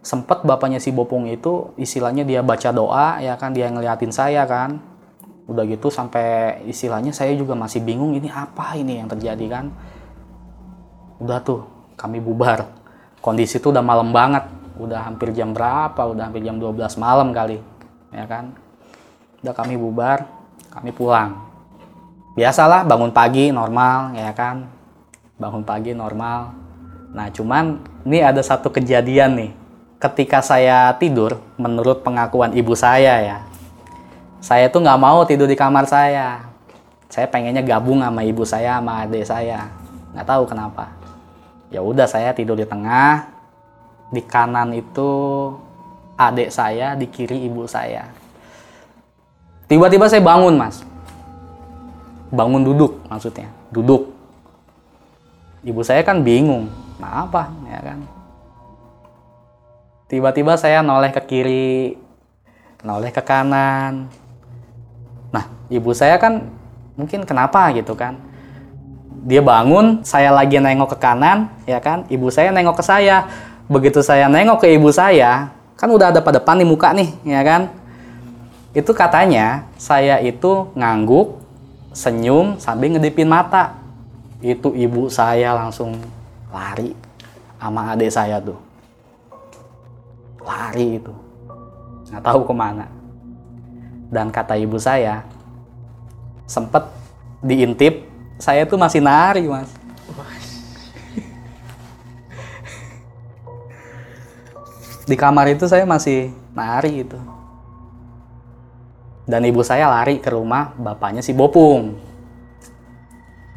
Sempet bapaknya si Bopung itu istilahnya dia baca doa, ya kan dia ngeliatin saya kan. Udah gitu sampai istilahnya saya juga masih bingung ini apa ini yang terjadi kan. Udah tuh kami bubar. Kondisi itu udah malam banget. Udah hampir jam berapa? Udah hampir jam 12 malam kali. Ya kan. Udah kami bubar, kami pulang biasalah bangun pagi normal ya kan bangun pagi normal nah cuman ini ada satu kejadian nih ketika saya tidur menurut pengakuan ibu saya ya saya tuh nggak mau tidur di kamar saya. Saya pengennya gabung sama ibu saya sama adik saya. Nggak tahu kenapa. Ya udah saya tidur di tengah. Di kanan itu adik saya, di kiri ibu saya. Tiba-tiba saya bangun, Mas. Bangun duduk maksudnya, duduk. Ibu saya kan bingung, nah apa ya kan? Tiba-tiba saya noleh ke kiri, noleh ke kanan. Nah, ibu saya kan mungkin kenapa gitu kan? Dia bangun, saya lagi nengok ke kanan, ya kan? Ibu saya nengok ke saya. Begitu saya nengok ke ibu saya, kan udah ada pada depan nih muka nih, ya kan? Itu katanya saya itu ngangguk, senyum sambil ngedipin mata. Itu ibu saya langsung lari sama adik saya tuh lari itu nggak tahu ke mana dan kata ibu saya sempet diintip saya tuh masih nari mas. Di kamar itu saya masih nari itu dan ibu saya lari ke rumah bapaknya si Bopung.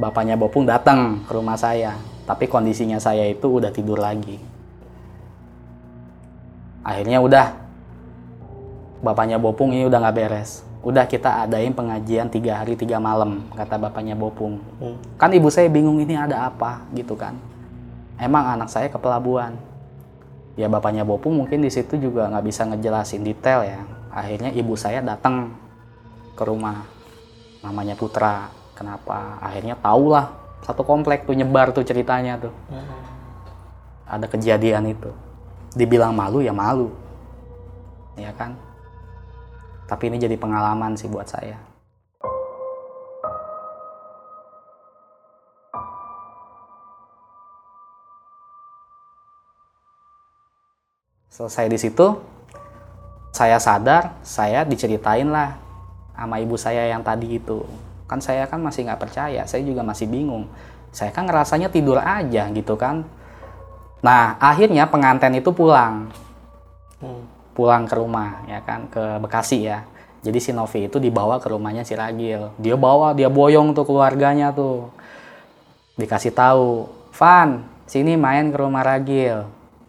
Bapaknya Bopung datang ke rumah saya tapi kondisinya saya itu udah tidur lagi. Akhirnya udah bapaknya Bopung ini udah nggak beres udah kita adain pengajian tiga hari tiga malam kata bapaknya Bopung. Hmm. kan ibu saya bingung ini ada apa gitu kan. Emang anak saya ke pelabuhan. Ya bapaknya Bopung mungkin di situ juga nggak bisa ngejelasin detail ya. Akhirnya ibu saya datang ke rumah namanya Putra. Kenapa? Akhirnya tahulah satu komplek tuh nyebar tuh ceritanya tuh. Hmm. ada kejadian itu. Dibilang malu ya malu. Ya kan tapi ini jadi pengalaman sih buat saya. Selesai di situ saya sadar saya diceritain lah sama ibu saya yang tadi itu. Kan saya kan masih nggak percaya saya juga masih bingung. Saya kan ngerasanya tidur aja gitu kan. Nah akhirnya pengantin itu pulang. Hmm. Pulang ke rumah ya kan ke Bekasi ya. Jadi si Novi itu dibawa ke rumahnya si Ragil. Dia bawa dia boyong tuh keluarganya tuh. Dikasih tahu Van sini main ke rumah Ragil.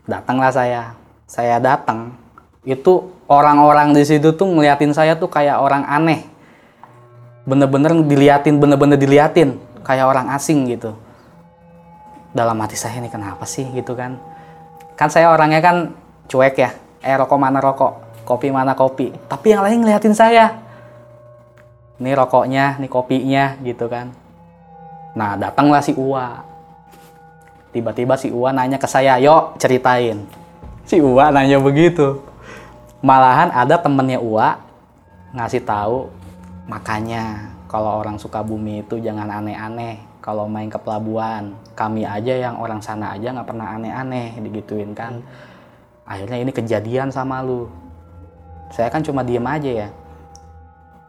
Datanglah saya. Saya datang itu orang-orang di situ tuh ngeliatin saya tuh kayak orang aneh. Bener-bener diliatin bener-bener diliatin kayak orang asing gitu. Dalam hati saya ini kenapa sih? gitu kan. Kan saya orangnya kan cuek ya eh rokok mana rokok? Kopi mana kopi? Tapi yang lain ngeliatin saya. Ini rokoknya ini kopinya gitu kan. Nah datanglah si Uwa. Tiba-tiba si Uwa nanya ke saya yuk ceritain. Si Uwa nanya begitu. Malahan ada temennya Uwa ngasih tahu makanya kalau orang suka bumi itu jangan aneh-aneh. Kalau main ke pelabuhan kami aja yang orang sana aja nggak pernah aneh-aneh digituin kan akhirnya ini kejadian sama lu. Saya kan cuma diem aja ya.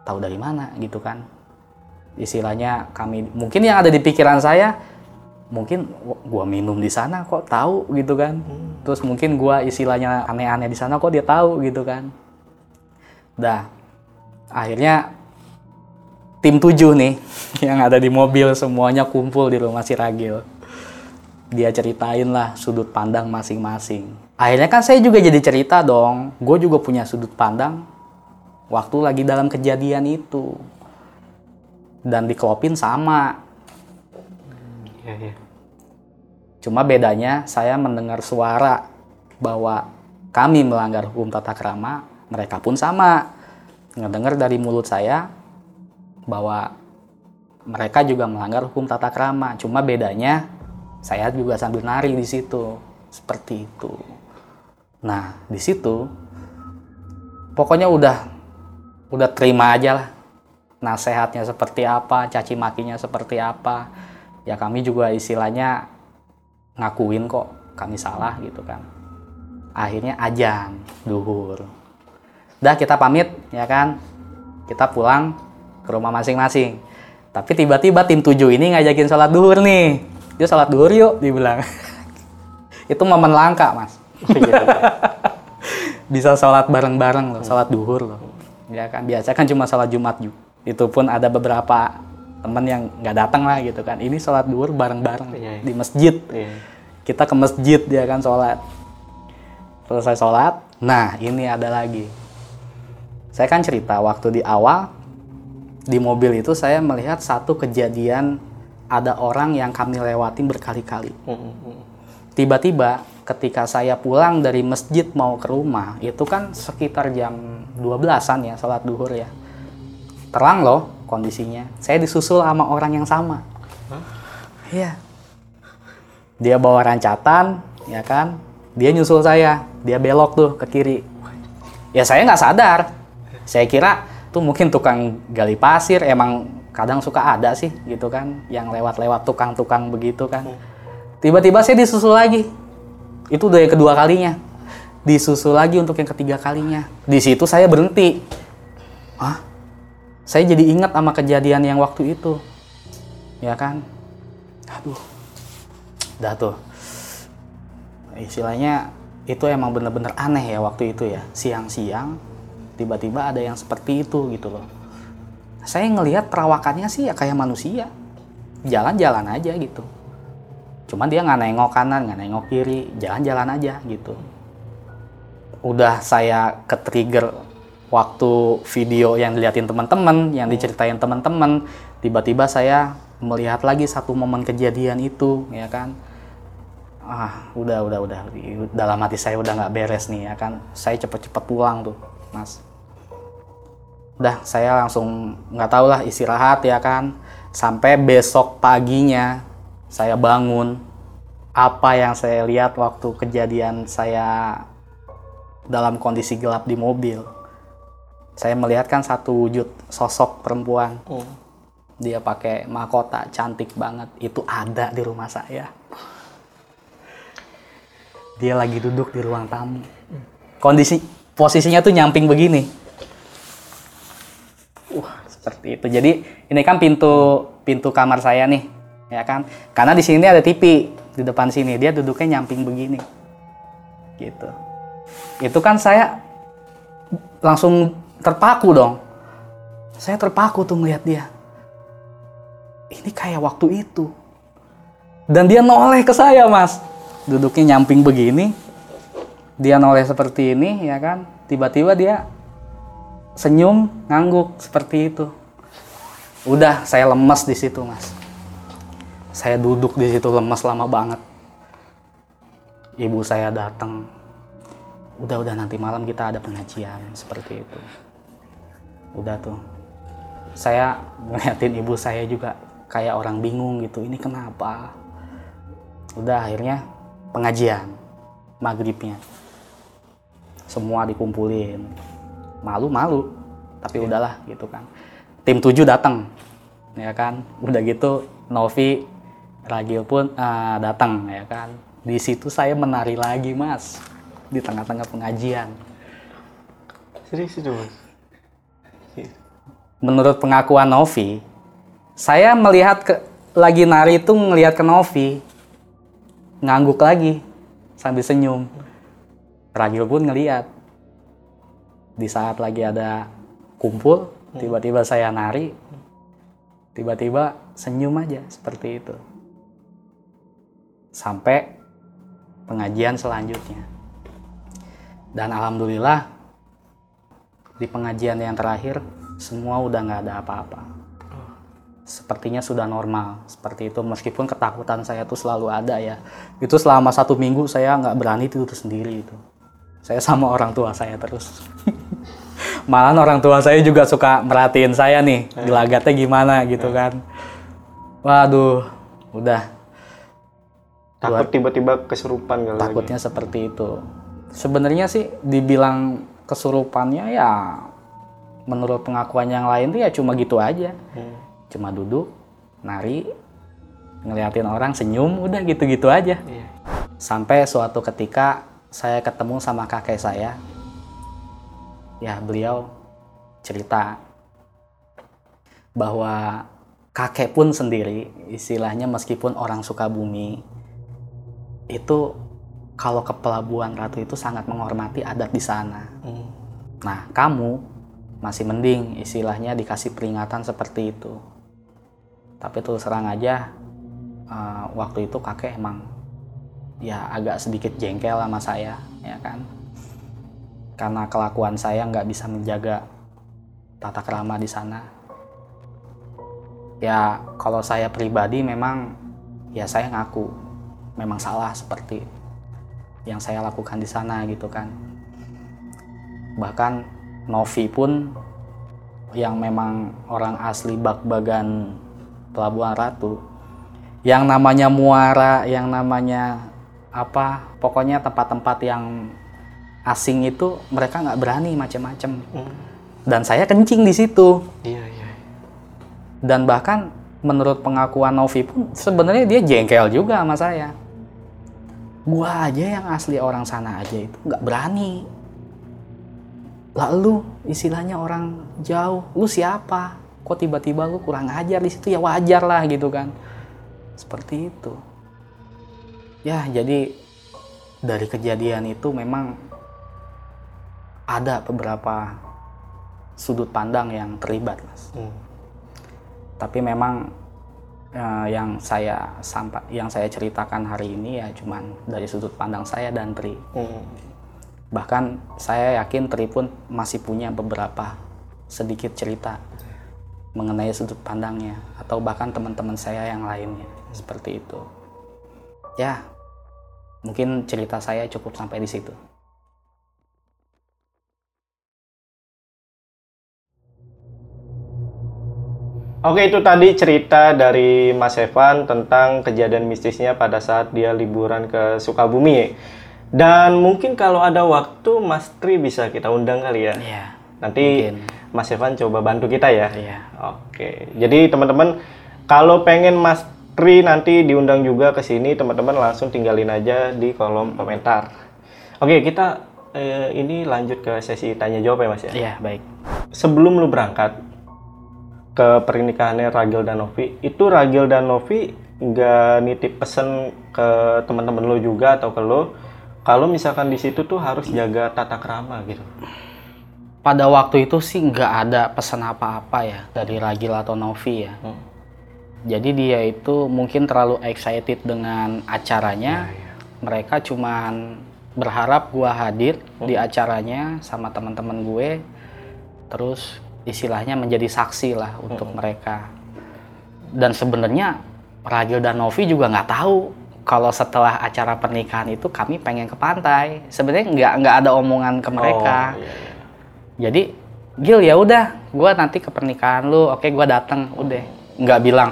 Tahu dari mana gitu kan. Istilahnya kami mungkin yang ada di pikiran saya mungkin gua minum di sana kok tahu gitu kan. Hmm. terus mungkin gua istilahnya aneh-aneh di sana kok dia tahu gitu kan. Dah akhirnya tim tujuh nih [LAUGHS] yang ada di mobil semuanya kumpul di rumah si Ragil. Dia ceritain lah sudut pandang masing-masing akhirnya kan saya juga jadi cerita dong gue juga punya sudut pandang waktu lagi dalam kejadian itu dan dikelopin sama ya, ya. Cuma bedanya saya mendengar suara bahwa kami melanggar hukum tata krama, mereka pun sama. Ngedengar dari mulut saya bahwa mereka juga melanggar hukum tata krama. Cuma bedanya saya juga sambil nari di situ. Seperti itu. Nah, di situ pokoknya udah udah terima aja lah. Nasehatnya seperti apa, caci makinya seperti apa. Ya kami juga istilahnya ngakuin kok kami salah gitu kan. Akhirnya ajan duhur. Dah kita pamit ya kan? Kita pulang ke rumah masing-masing. Tapi tiba-tiba tim tujuh ini ngajakin sholat duhur nih. Dia sholat duhur yuk dibilang. [LAUGHS] Itu momen langka mas [LAUGHS] bisa sholat bareng-bareng loh sholat duhur loh. Ya kan biasa kan cuma sholat Jumat juga itu pun ada beberapa teman yang nggak datang lah gitu kan. Ini sholat duhur bareng-bareng Iya, iya. di masjid. Iya. kita ke masjid dia kan sholat selesai sholat nah ini ada lagi. Saya kan cerita waktu di awal di mobil itu saya melihat satu kejadian ada orang yang kami lewatin berkali-kali. Mm, mm, mm. tiba-tiba ketika saya pulang dari masjid mau ke rumah itu kan sekitar jam 12-an ya sholat duhur ya. Terang loh kondisinya. Saya disusul sama orang yang sama. Iya. Dia bawa rancatan ya kan? Dia nyusul saya. Dia belok tuh ke kiri. Ya saya nggak sadar. Saya kira tuh mungkin tukang gali pasir emang kadang suka ada sih gitu kan? Yang lewat-lewat tukang-tukang begitu kan? Tiba-tiba saya disusul lagi itu udah yang kedua kalinya. Disusul lagi untuk yang ketiga kalinya. Di situ saya berhenti. Ah saya jadi ingat sama kejadian yang waktu itu. Ya kan? Aduh. Dah tuh. Istilahnya itu emang bener-bener aneh ya waktu itu ya. Siang-siang tiba-tiba ada yang seperti itu gitu loh. Saya ngelihat perawakannya sih ya kayak manusia. Jalan-jalan aja gitu cuman dia nggak nengok kanan nggak nengok kiri jalan-jalan aja gitu. Udah saya ke trigger waktu video yang diliatin teman-teman yang diceritain teman-teman tiba-tiba saya melihat lagi satu momen kejadian itu ya kan. Ah udah udah udah. Dalam hati saya udah nggak beres nih ya kan. Saya cepet-cepet pulang tuh mas. Udah saya langsung nggak tahu lah istirahat ya kan. Sampai besok paginya saya bangun apa yang saya lihat waktu kejadian saya dalam kondisi gelap di mobil saya melihat kan satu wujud sosok perempuan. Mm. dia pakai mahkota cantik banget. Itu ada di rumah saya. Dia lagi duduk di ruang tamu. Kondisi posisinya tuh nyamping begini. Wah seperti itu. Jadi ini kan pintu pintu kamar saya nih ya kan? Karena di sini ada TV di depan sini. Dia duduknya nyamping begini. Gitu. Itu kan saya langsung terpaku dong. Saya terpaku tuh ngeliat dia. Ini kayak waktu itu. Dan dia noleh ke saya mas. Duduknya nyamping begini. Dia noleh seperti ini ya kan? Tiba-tiba dia senyum ngangguk seperti itu. Udah saya lemes di situ mas saya duduk di situ lemes lama banget. Ibu saya datang. Udah udah nanti malam kita ada pengajian seperti itu. Udah tuh. Saya ngeliatin ibu saya juga kayak orang bingung gitu ini kenapa? Udah akhirnya pengajian maghribnya. Semua dikumpulin. Malu-malu tapi udahlah gitu kan. Tim 7 datang ya kan? Udah gitu Novi Ragil pun ah, datang ya kan di situ saya menari lagi mas di tengah-tengah pengajian Serius itu mas? menurut pengakuan Novi, saya melihat ke, lagi nari itu ngelihat ke Novi, ngangguk lagi sambil senyum. Ragil pun ngeliat. Di saat lagi ada kumpul, tiba-tiba saya nari, tiba-tiba senyum aja seperti itu. Sampai pengajian selanjutnya. Dan alhamdulillah di pengajian yang terakhir semua udah nggak ada apa-apa. Sepertinya sudah normal seperti itu meskipun ketakutan saya tuh selalu ada ya. Itu selama satu minggu saya nggak berani tidur sendiri itu. Saya sama orang tua saya terus. [LAUGHS] Malahan orang tua saya juga suka merhatiin saya nih gelagatnya gimana gitu kan. Waduh, udah Takut tiba-tiba kesurupan kali lagi. takutnya seperti itu. Sebenarnya sih dibilang kesurupannya ya menurut pengakuan yang lain tuh ya cuma gitu aja. Hmm. Cuma duduk, nari, ngeliatin orang senyum, udah gitu-gitu aja. Iya. Sampai suatu ketika saya ketemu sama kakek saya. Ya, beliau cerita bahwa kakek pun sendiri istilahnya meskipun orang Sukabumi itu kalau ke Pelabuhan Ratu itu sangat menghormati adat di sana. Hmm. Nah, kamu masih mending istilahnya dikasih peringatan seperti itu tapi terus serang aja uh, waktu itu kakek emang ya agak sedikit jengkel sama saya ya kan karena kelakuan saya nggak bisa menjaga tata krama di sana ya kalau saya pribadi memang ya saya ngaku memang salah seperti yang saya lakukan di sana gitu kan bahkan Novi pun yang memang orang asli Bakbagan Pelabuhan Ratu yang namanya muara yang namanya apa pokoknya tempat-tempat yang asing itu mereka nggak berani macam-macam hmm. dan saya kencing di situ iya, iya. dan bahkan menurut pengakuan Novi pun sebenarnya dia jengkel juga sama saya gua aja yang asli orang sana aja itu nggak berani. Lalu istilahnya orang jauh. Lu siapa? Kok tiba-tiba lu kurang ajar? Di situ ya wajar lah gitu kan. Seperti itu. Ya jadi dari kejadian itu memang ada beberapa sudut pandang yang terlibat mas. Hmm. tapi memang uh, yang saya sampai yang saya ceritakan hari ini ya cuman dari sudut pandang saya dan Tri. Hmm. Bahkan saya yakin Tri pun masih punya beberapa sedikit cerita mengenai sudut pandangnya atau bahkan teman-teman saya yang lainnya seperti itu. Ya mungkin cerita saya cukup sampai di situ Oke itu tadi cerita dari Mas Evan tentang kejadian mistisnya pada saat dia liburan ke Sukabumi. Dan mungkin kalau ada waktu Mas Tri bisa kita undang kali ya. Iya. Nanti mungkin. Mas Evan coba bantu kita ya. Iya. Oke. Jadi teman-teman kalau pengen Mas Tri nanti diundang juga ke sini, teman-teman langsung tinggalin aja di kolom komentar. Oke, kita eh, ini lanjut ke sesi tanya jawab ya Mas ya. Iya, baik. Sebelum lu berangkat ke pernikahannya Ragil dan Novi, itu Ragil dan Novi nggak nitip pesen ke teman-teman lo juga atau ke lo kalau misalkan di situ tuh harus jaga tata krama gitu pada waktu itu sih nggak ada pesan apa-apa ya dari Ragil atau Novi ya hmm. jadi dia itu mungkin terlalu excited dengan acaranya ya, ya. mereka cuman berharap gua hadir hmm. di acaranya sama teman-teman gue terus istilahnya menjadi saksi lah untuk hmm. mereka dan sebenarnya Ragil dan Novi juga nggak tahu kalau setelah acara pernikahan itu kami pengen ke pantai. Sebenarnya nggak nggak ada omongan ke mereka. Oh, iya, iya. Jadi Gil ya udah, gue nanti ke pernikahan lu, oke gue datang, udah. Nggak bilang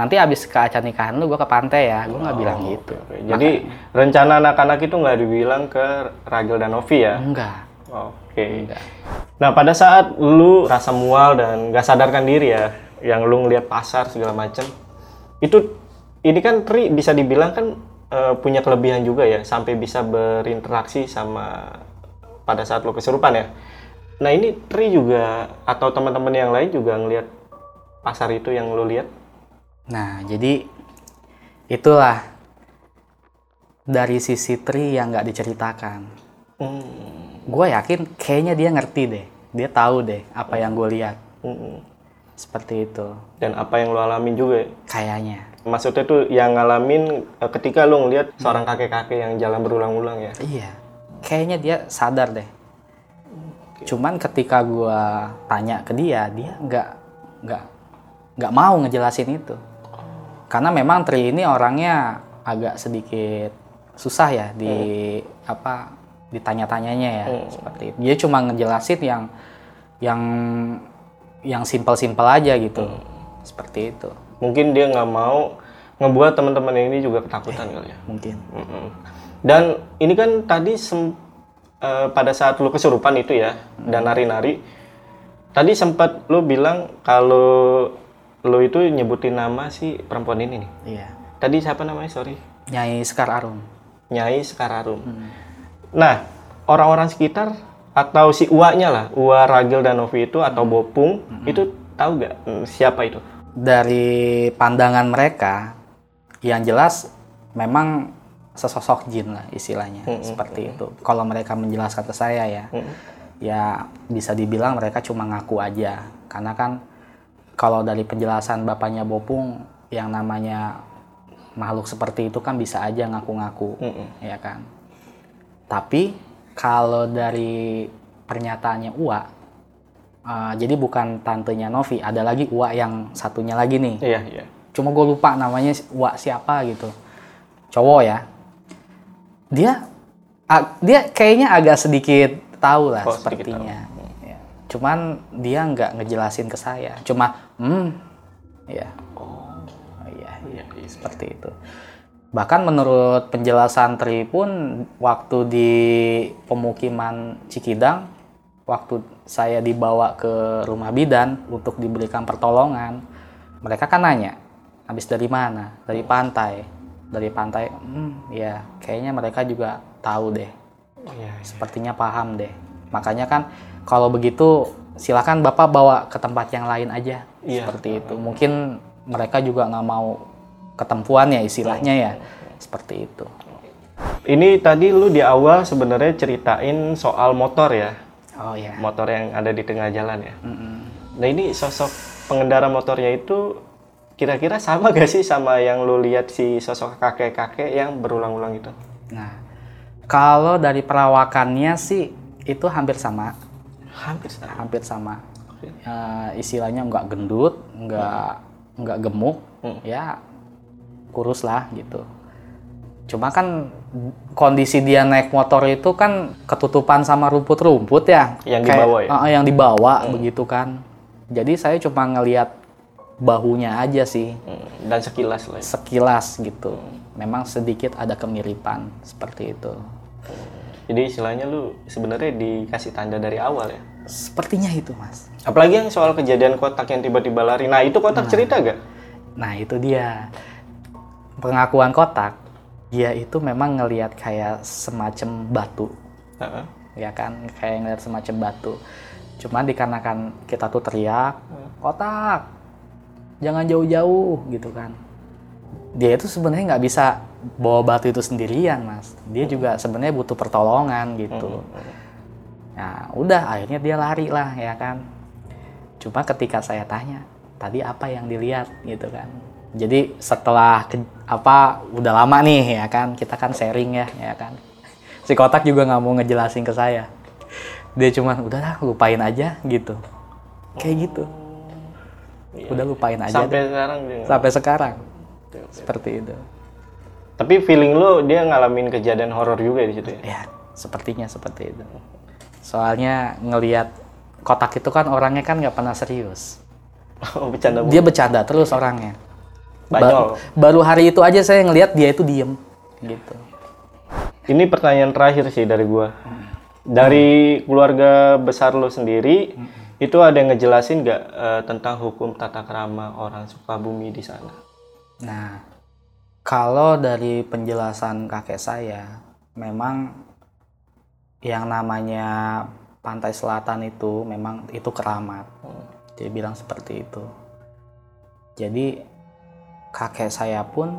nanti abis ke acara nikahan lu gue ke pantai ya, gue nggak oh, bilang gitu. Okay. Jadi Maka, rencana anak-anak itu nggak dibilang ke Ragil dan Novi ya? Enggak. Oke. Okay. Nah pada saat lu rasa mual dan nggak sadarkan diri ya, yang lu ngeliat pasar segala macem, itu ini kan Tri bisa dibilang kan uh, punya kelebihan juga ya sampai bisa berinteraksi sama pada saat lo kesurupan ya. Nah ini Tri juga atau teman-teman yang lain juga ngelihat pasar itu yang lo lihat? Nah jadi itulah dari sisi Tri yang nggak diceritakan. Hmm. Gue yakin kayaknya dia ngerti deh, dia tahu deh apa yang gue lihat. Seperti itu. Dan apa yang lo alamin juga? Kayaknya Maksudnya tuh yang ngalamin eh, ketika lu ngeliat seorang kakek-kakek yang jalan berulang-ulang ya? Iya. Kayaknya dia sadar deh. Okay. Cuman ketika gua tanya ke dia, dia nggak nggak nggak mau ngejelasin itu. Karena memang Tri ini orangnya agak sedikit susah ya di hmm. apa ditanya-tanyanya ya hmm. seperti itu. Dia cuma ngejelasin yang yang yang simpel-simpel aja gitu. Hmm. Seperti itu mungkin dia nggak mau ngebuat teman-teman ini juga ketakutan eh, kali ya mungkin mm -mm. dan ini kan tadi sem uh, pada saat lu kesurupan itu ya mm. dan nari-nari tadi sempat lu bilang kalau lu itu nyebutin nama si perempuan ini nih iya tadi siapa namanya sorry Nyai Sekar Arum Nyai Sekar Arum mm. Nah orang-orang sekitar atau si uaknya lah Ua Ragil dan Novi itu atau mm. Bopung mm -hmm. itu tahu gak mm, siapa itu dari pandangan mereka yang jelas memang sesosok jin lah istilahnya hmm, hmm seperti hmm. itu kalau mereka menjelaskan ke saya ya hmm. ya bisa dibilang mereka cuma ngaku aja karena kan kalau dari penjelasan bapaknya Bopung yang namanya makhluk seperti itu kan bisa aja ngaku-ngaku Mm-mm. ya kan tapi kalau dari pernyataannya Ua eh, jadi bukan tantenya Novi ada lagi Ua yang satunya lagi nih. Iya, iya. cuma gue lupa namanya Ua siapa gitu. Cowok ya. Dia a- dia kayaknya agak sedikit tahu lah Oh, sepertinya. Ya. cuman dia nggak ngejelasin ke saya. Cuma hmm. Ya oh. Iya Iya, iya. seperti itu bahkan menurut penjelasan Tri pun waktu di pemukiman Cikidang waktu saya dibawa ke rumah bidan untuk diberikan pertolongan mereka kan nanya habis dari mana? Dari pantai. Dari pantai? Hmm, ya kayaknya mereka juga tahu deh. Iya, iya. sepertinya paham deh. Makanya kan kalau begitu silakan bapak bawa ke tempat yang lain aja Iya. seperti itu. Mungkin mereka juga nggak mau ketempuan ya istilahnya ya seperti itu Ini tadi lu di awal sebenarnya ceritain soal motor ya. oh ya Motor yang ada di tengah jalan ya. Mm-mm. Nah ini sosok pengendara motornya itu kira-kira sama gak sih sama yang lu lihat si sosok kakek-kakek yang berulang-ulang itu? nah kalau dari perawakannya sih itu hampir sama Hampir sama. hampir sama Eh, istilahnya nggak gendut nggak nggak gemuk Hmm. ya kurus lah gitu cuma kan kondisi dia naik motor itu kan ketutupan sama rumput-rumput ya Yang Kayak- dibawa ya? Eh, yang dibawa begitu kan jadi saya cuma ngelihat bahunya aja sih Hmm, Dan sekilas lah. ya. sekilas gitu memang sedikit ada kemiripan seperti itu Jadi istilahnya lu sebenarnya dikasih tanda dari awal ya. sepertinya itu mas Apalagi yang soal kejadian kotak yang tiba-tiba lari. Nah itu kotak cerita gak? Nah itu dia pengakuan kotak. Dia itu memang ngelihat kayak semacam batu, Heeh. ya kan? Kayak ngelihat semacam batu. Cuman dikarenakan kita tuh teriak, kotak, jangan jauh-jauh gitu kan. Dia itu sebenarnya nggak bisa bawa batu itu sendirian, mas. Dia juga sebenarnya butuh pertolongan gitu. Nah, udah akhirnya dia lari lah ya kan. Cuma ketika saya tanya, tadi apa yang dilihat gitu kan. Jadi setelah ke- apa udah lama nih ya kan, kita kan sharing ya ya kan. [LAUGHS] Si kotak juga nggak mau ngejelasin ke saya. Dia cuman udahlah lupain aja gitu. Kayak gitu. Udah lupain aja Sampai deh. sekarang dia sampai sekarang. Seperti itu. Tapi feeling lu dia ngalamin kejadian horor juga di situ ya? Ya, sepertinya seperti itu. Soalnya ngelihat kotak itu kan orangnya kan nggak pernah serius. [LAUGHS] Oh bercanda. Dia bercanda terus orangnya. Ba- Banyol. baru hari itu aja saya ngelihat dia itu diem gitu. Ini pertanyaan terakhir sih dari gua. Dari keluarga besar lu sendiri, itu ada yang ngejelasin nggak eh, tentang hukum tata krama orang Sukabumi di sana? Nah, kalau dari penjelasan kakek saya, memang yang namanya pantai selatan itu memang itu keramat. Dia bilang seperti itu. Jadi kakek saya pun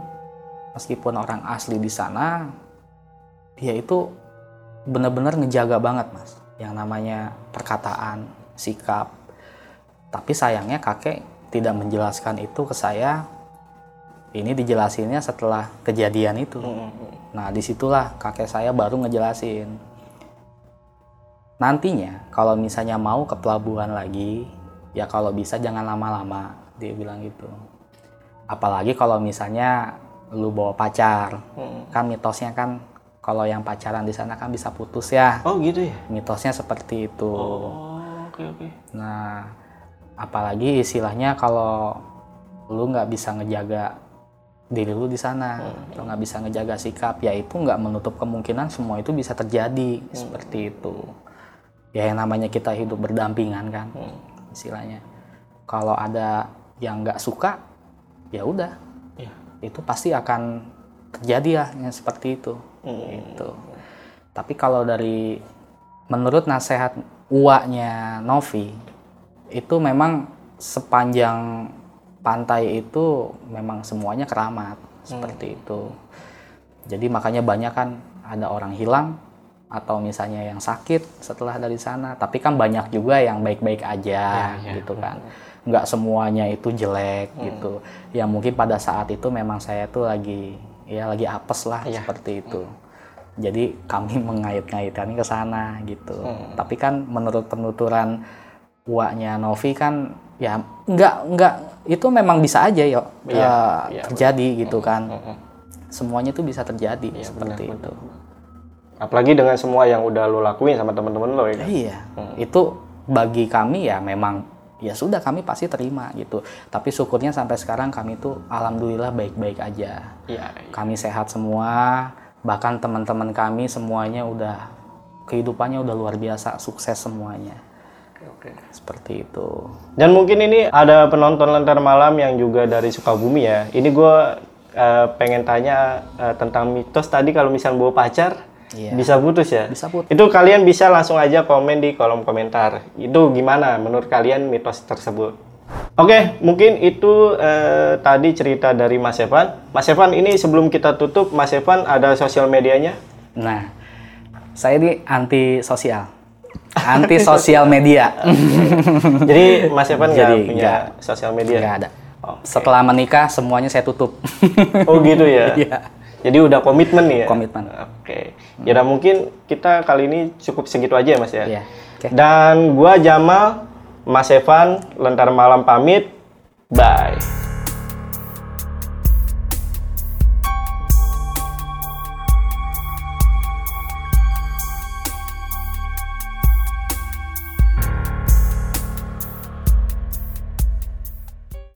meskipun orang asli di sana, dia itu benar-benar ngejaga banget mas. Yang namanya perkataan, sikap. Tapi sayangnya kakek tidak menjelaskan itu ke saya ini dijelasinnya setelah kejadian itu. Nah, di situlah kakek saya baru ngejelasin. Nantinya, kalau misalnya mau ke pelabuhan lagi, ya kalau bisa jangan lama-lama, dia bilang gitu. Apalagi kalau misalnya lu bawa pacar, Hmm. kan mitosnya kan kalau yang pacaran di sana kan bisa putus ya. Oh gitu ya? Mitosnya seperti itu. Oh oke oke. Nah, apalagi istilahnya kalau lu nggak bisa ngejaga diri lu di sana, lu nggak bisa ngejaga sikap, ya itu nggak menutup kemungkinan semua itu bisa terjadi seperti itu. Ya yang namanya kita hidup berdampingan kan, istilahnya. Kalau ada yang nggak suka, ya udah, Iya. itu pasti akan terjadi ya yang seperti itu. Gitu. Tapi kalau dari menurut nasihat uaknya Novi itu memang sepanjang pantai itu memang semuanya keramat seperti itu. Jadi makanya banyak kan ada orang hilang atau misalnya yang sakit setelah dari sana tapi kan banyak juga yang baik-baik aja Ya, ya. gitu kan nggak semuanya itu jelek gitu. Ya mungkin pada saat itu memang saya tuh lagi ya lagi apes lah Ya. seperti itu. Jadi kami [LAUGHS] mengait-ngaitkan ke sana gitu. Tapi kan menurut penuturan uaknya Novi kan ya nggak nggak itu memang bisa aja yo Iya, eh, iya, terjadi gitu kan. Mm-mm. semuanya itu bisa terjadi seperti benar, itu. Apalagi dengan semua yang udah lo lakuin sama teman-teman lo ya. kan? iya. Itu bagi kami ya memang ya sudah kami pasti terima gitu tapi syukurnya sampai sekarang kami tuh alhamdulillah baik-baik aja Iya. kami sehat semua bahkan teman-teman kami semuanya udah kehidupannya udah luar biasa sukses semuanya Oke. seperti itu Dan mungkin ini ada penonton Lentera Malam yang juga dari Sukabumi ya. Ini gue pengen tanya eh, tentang mitos tadi kalau misal bawa pacar Iya. bisa putus ya. bisa put Itu kalian bisa langsung aja komen di kolom komentar. Itu gimana menurut kalian mitos tersebut? Oke, mungkin itu eh, tadi cerita dari Mas Evan. Mas Evan, ini sebelum kita tutup, Mas Evan ada sosial medianya? nah saya ini anti sosial anti sosial media [LAUGHS] Jadi Mas Evan nggak punya sosial media? nggak ada Oke. setelah menikah semuanya saya tutup Oh gitu ya? [LAUGHS] Iya. Jadi udah komitmen nih ya? Komitmen. Oke. Ya udah mungkin kita kali ini cukup segitu aja ya Mas ya? Iya. Oke. Dan gua Jamal, Mas Evan, Lentar Malam pamit. Bye.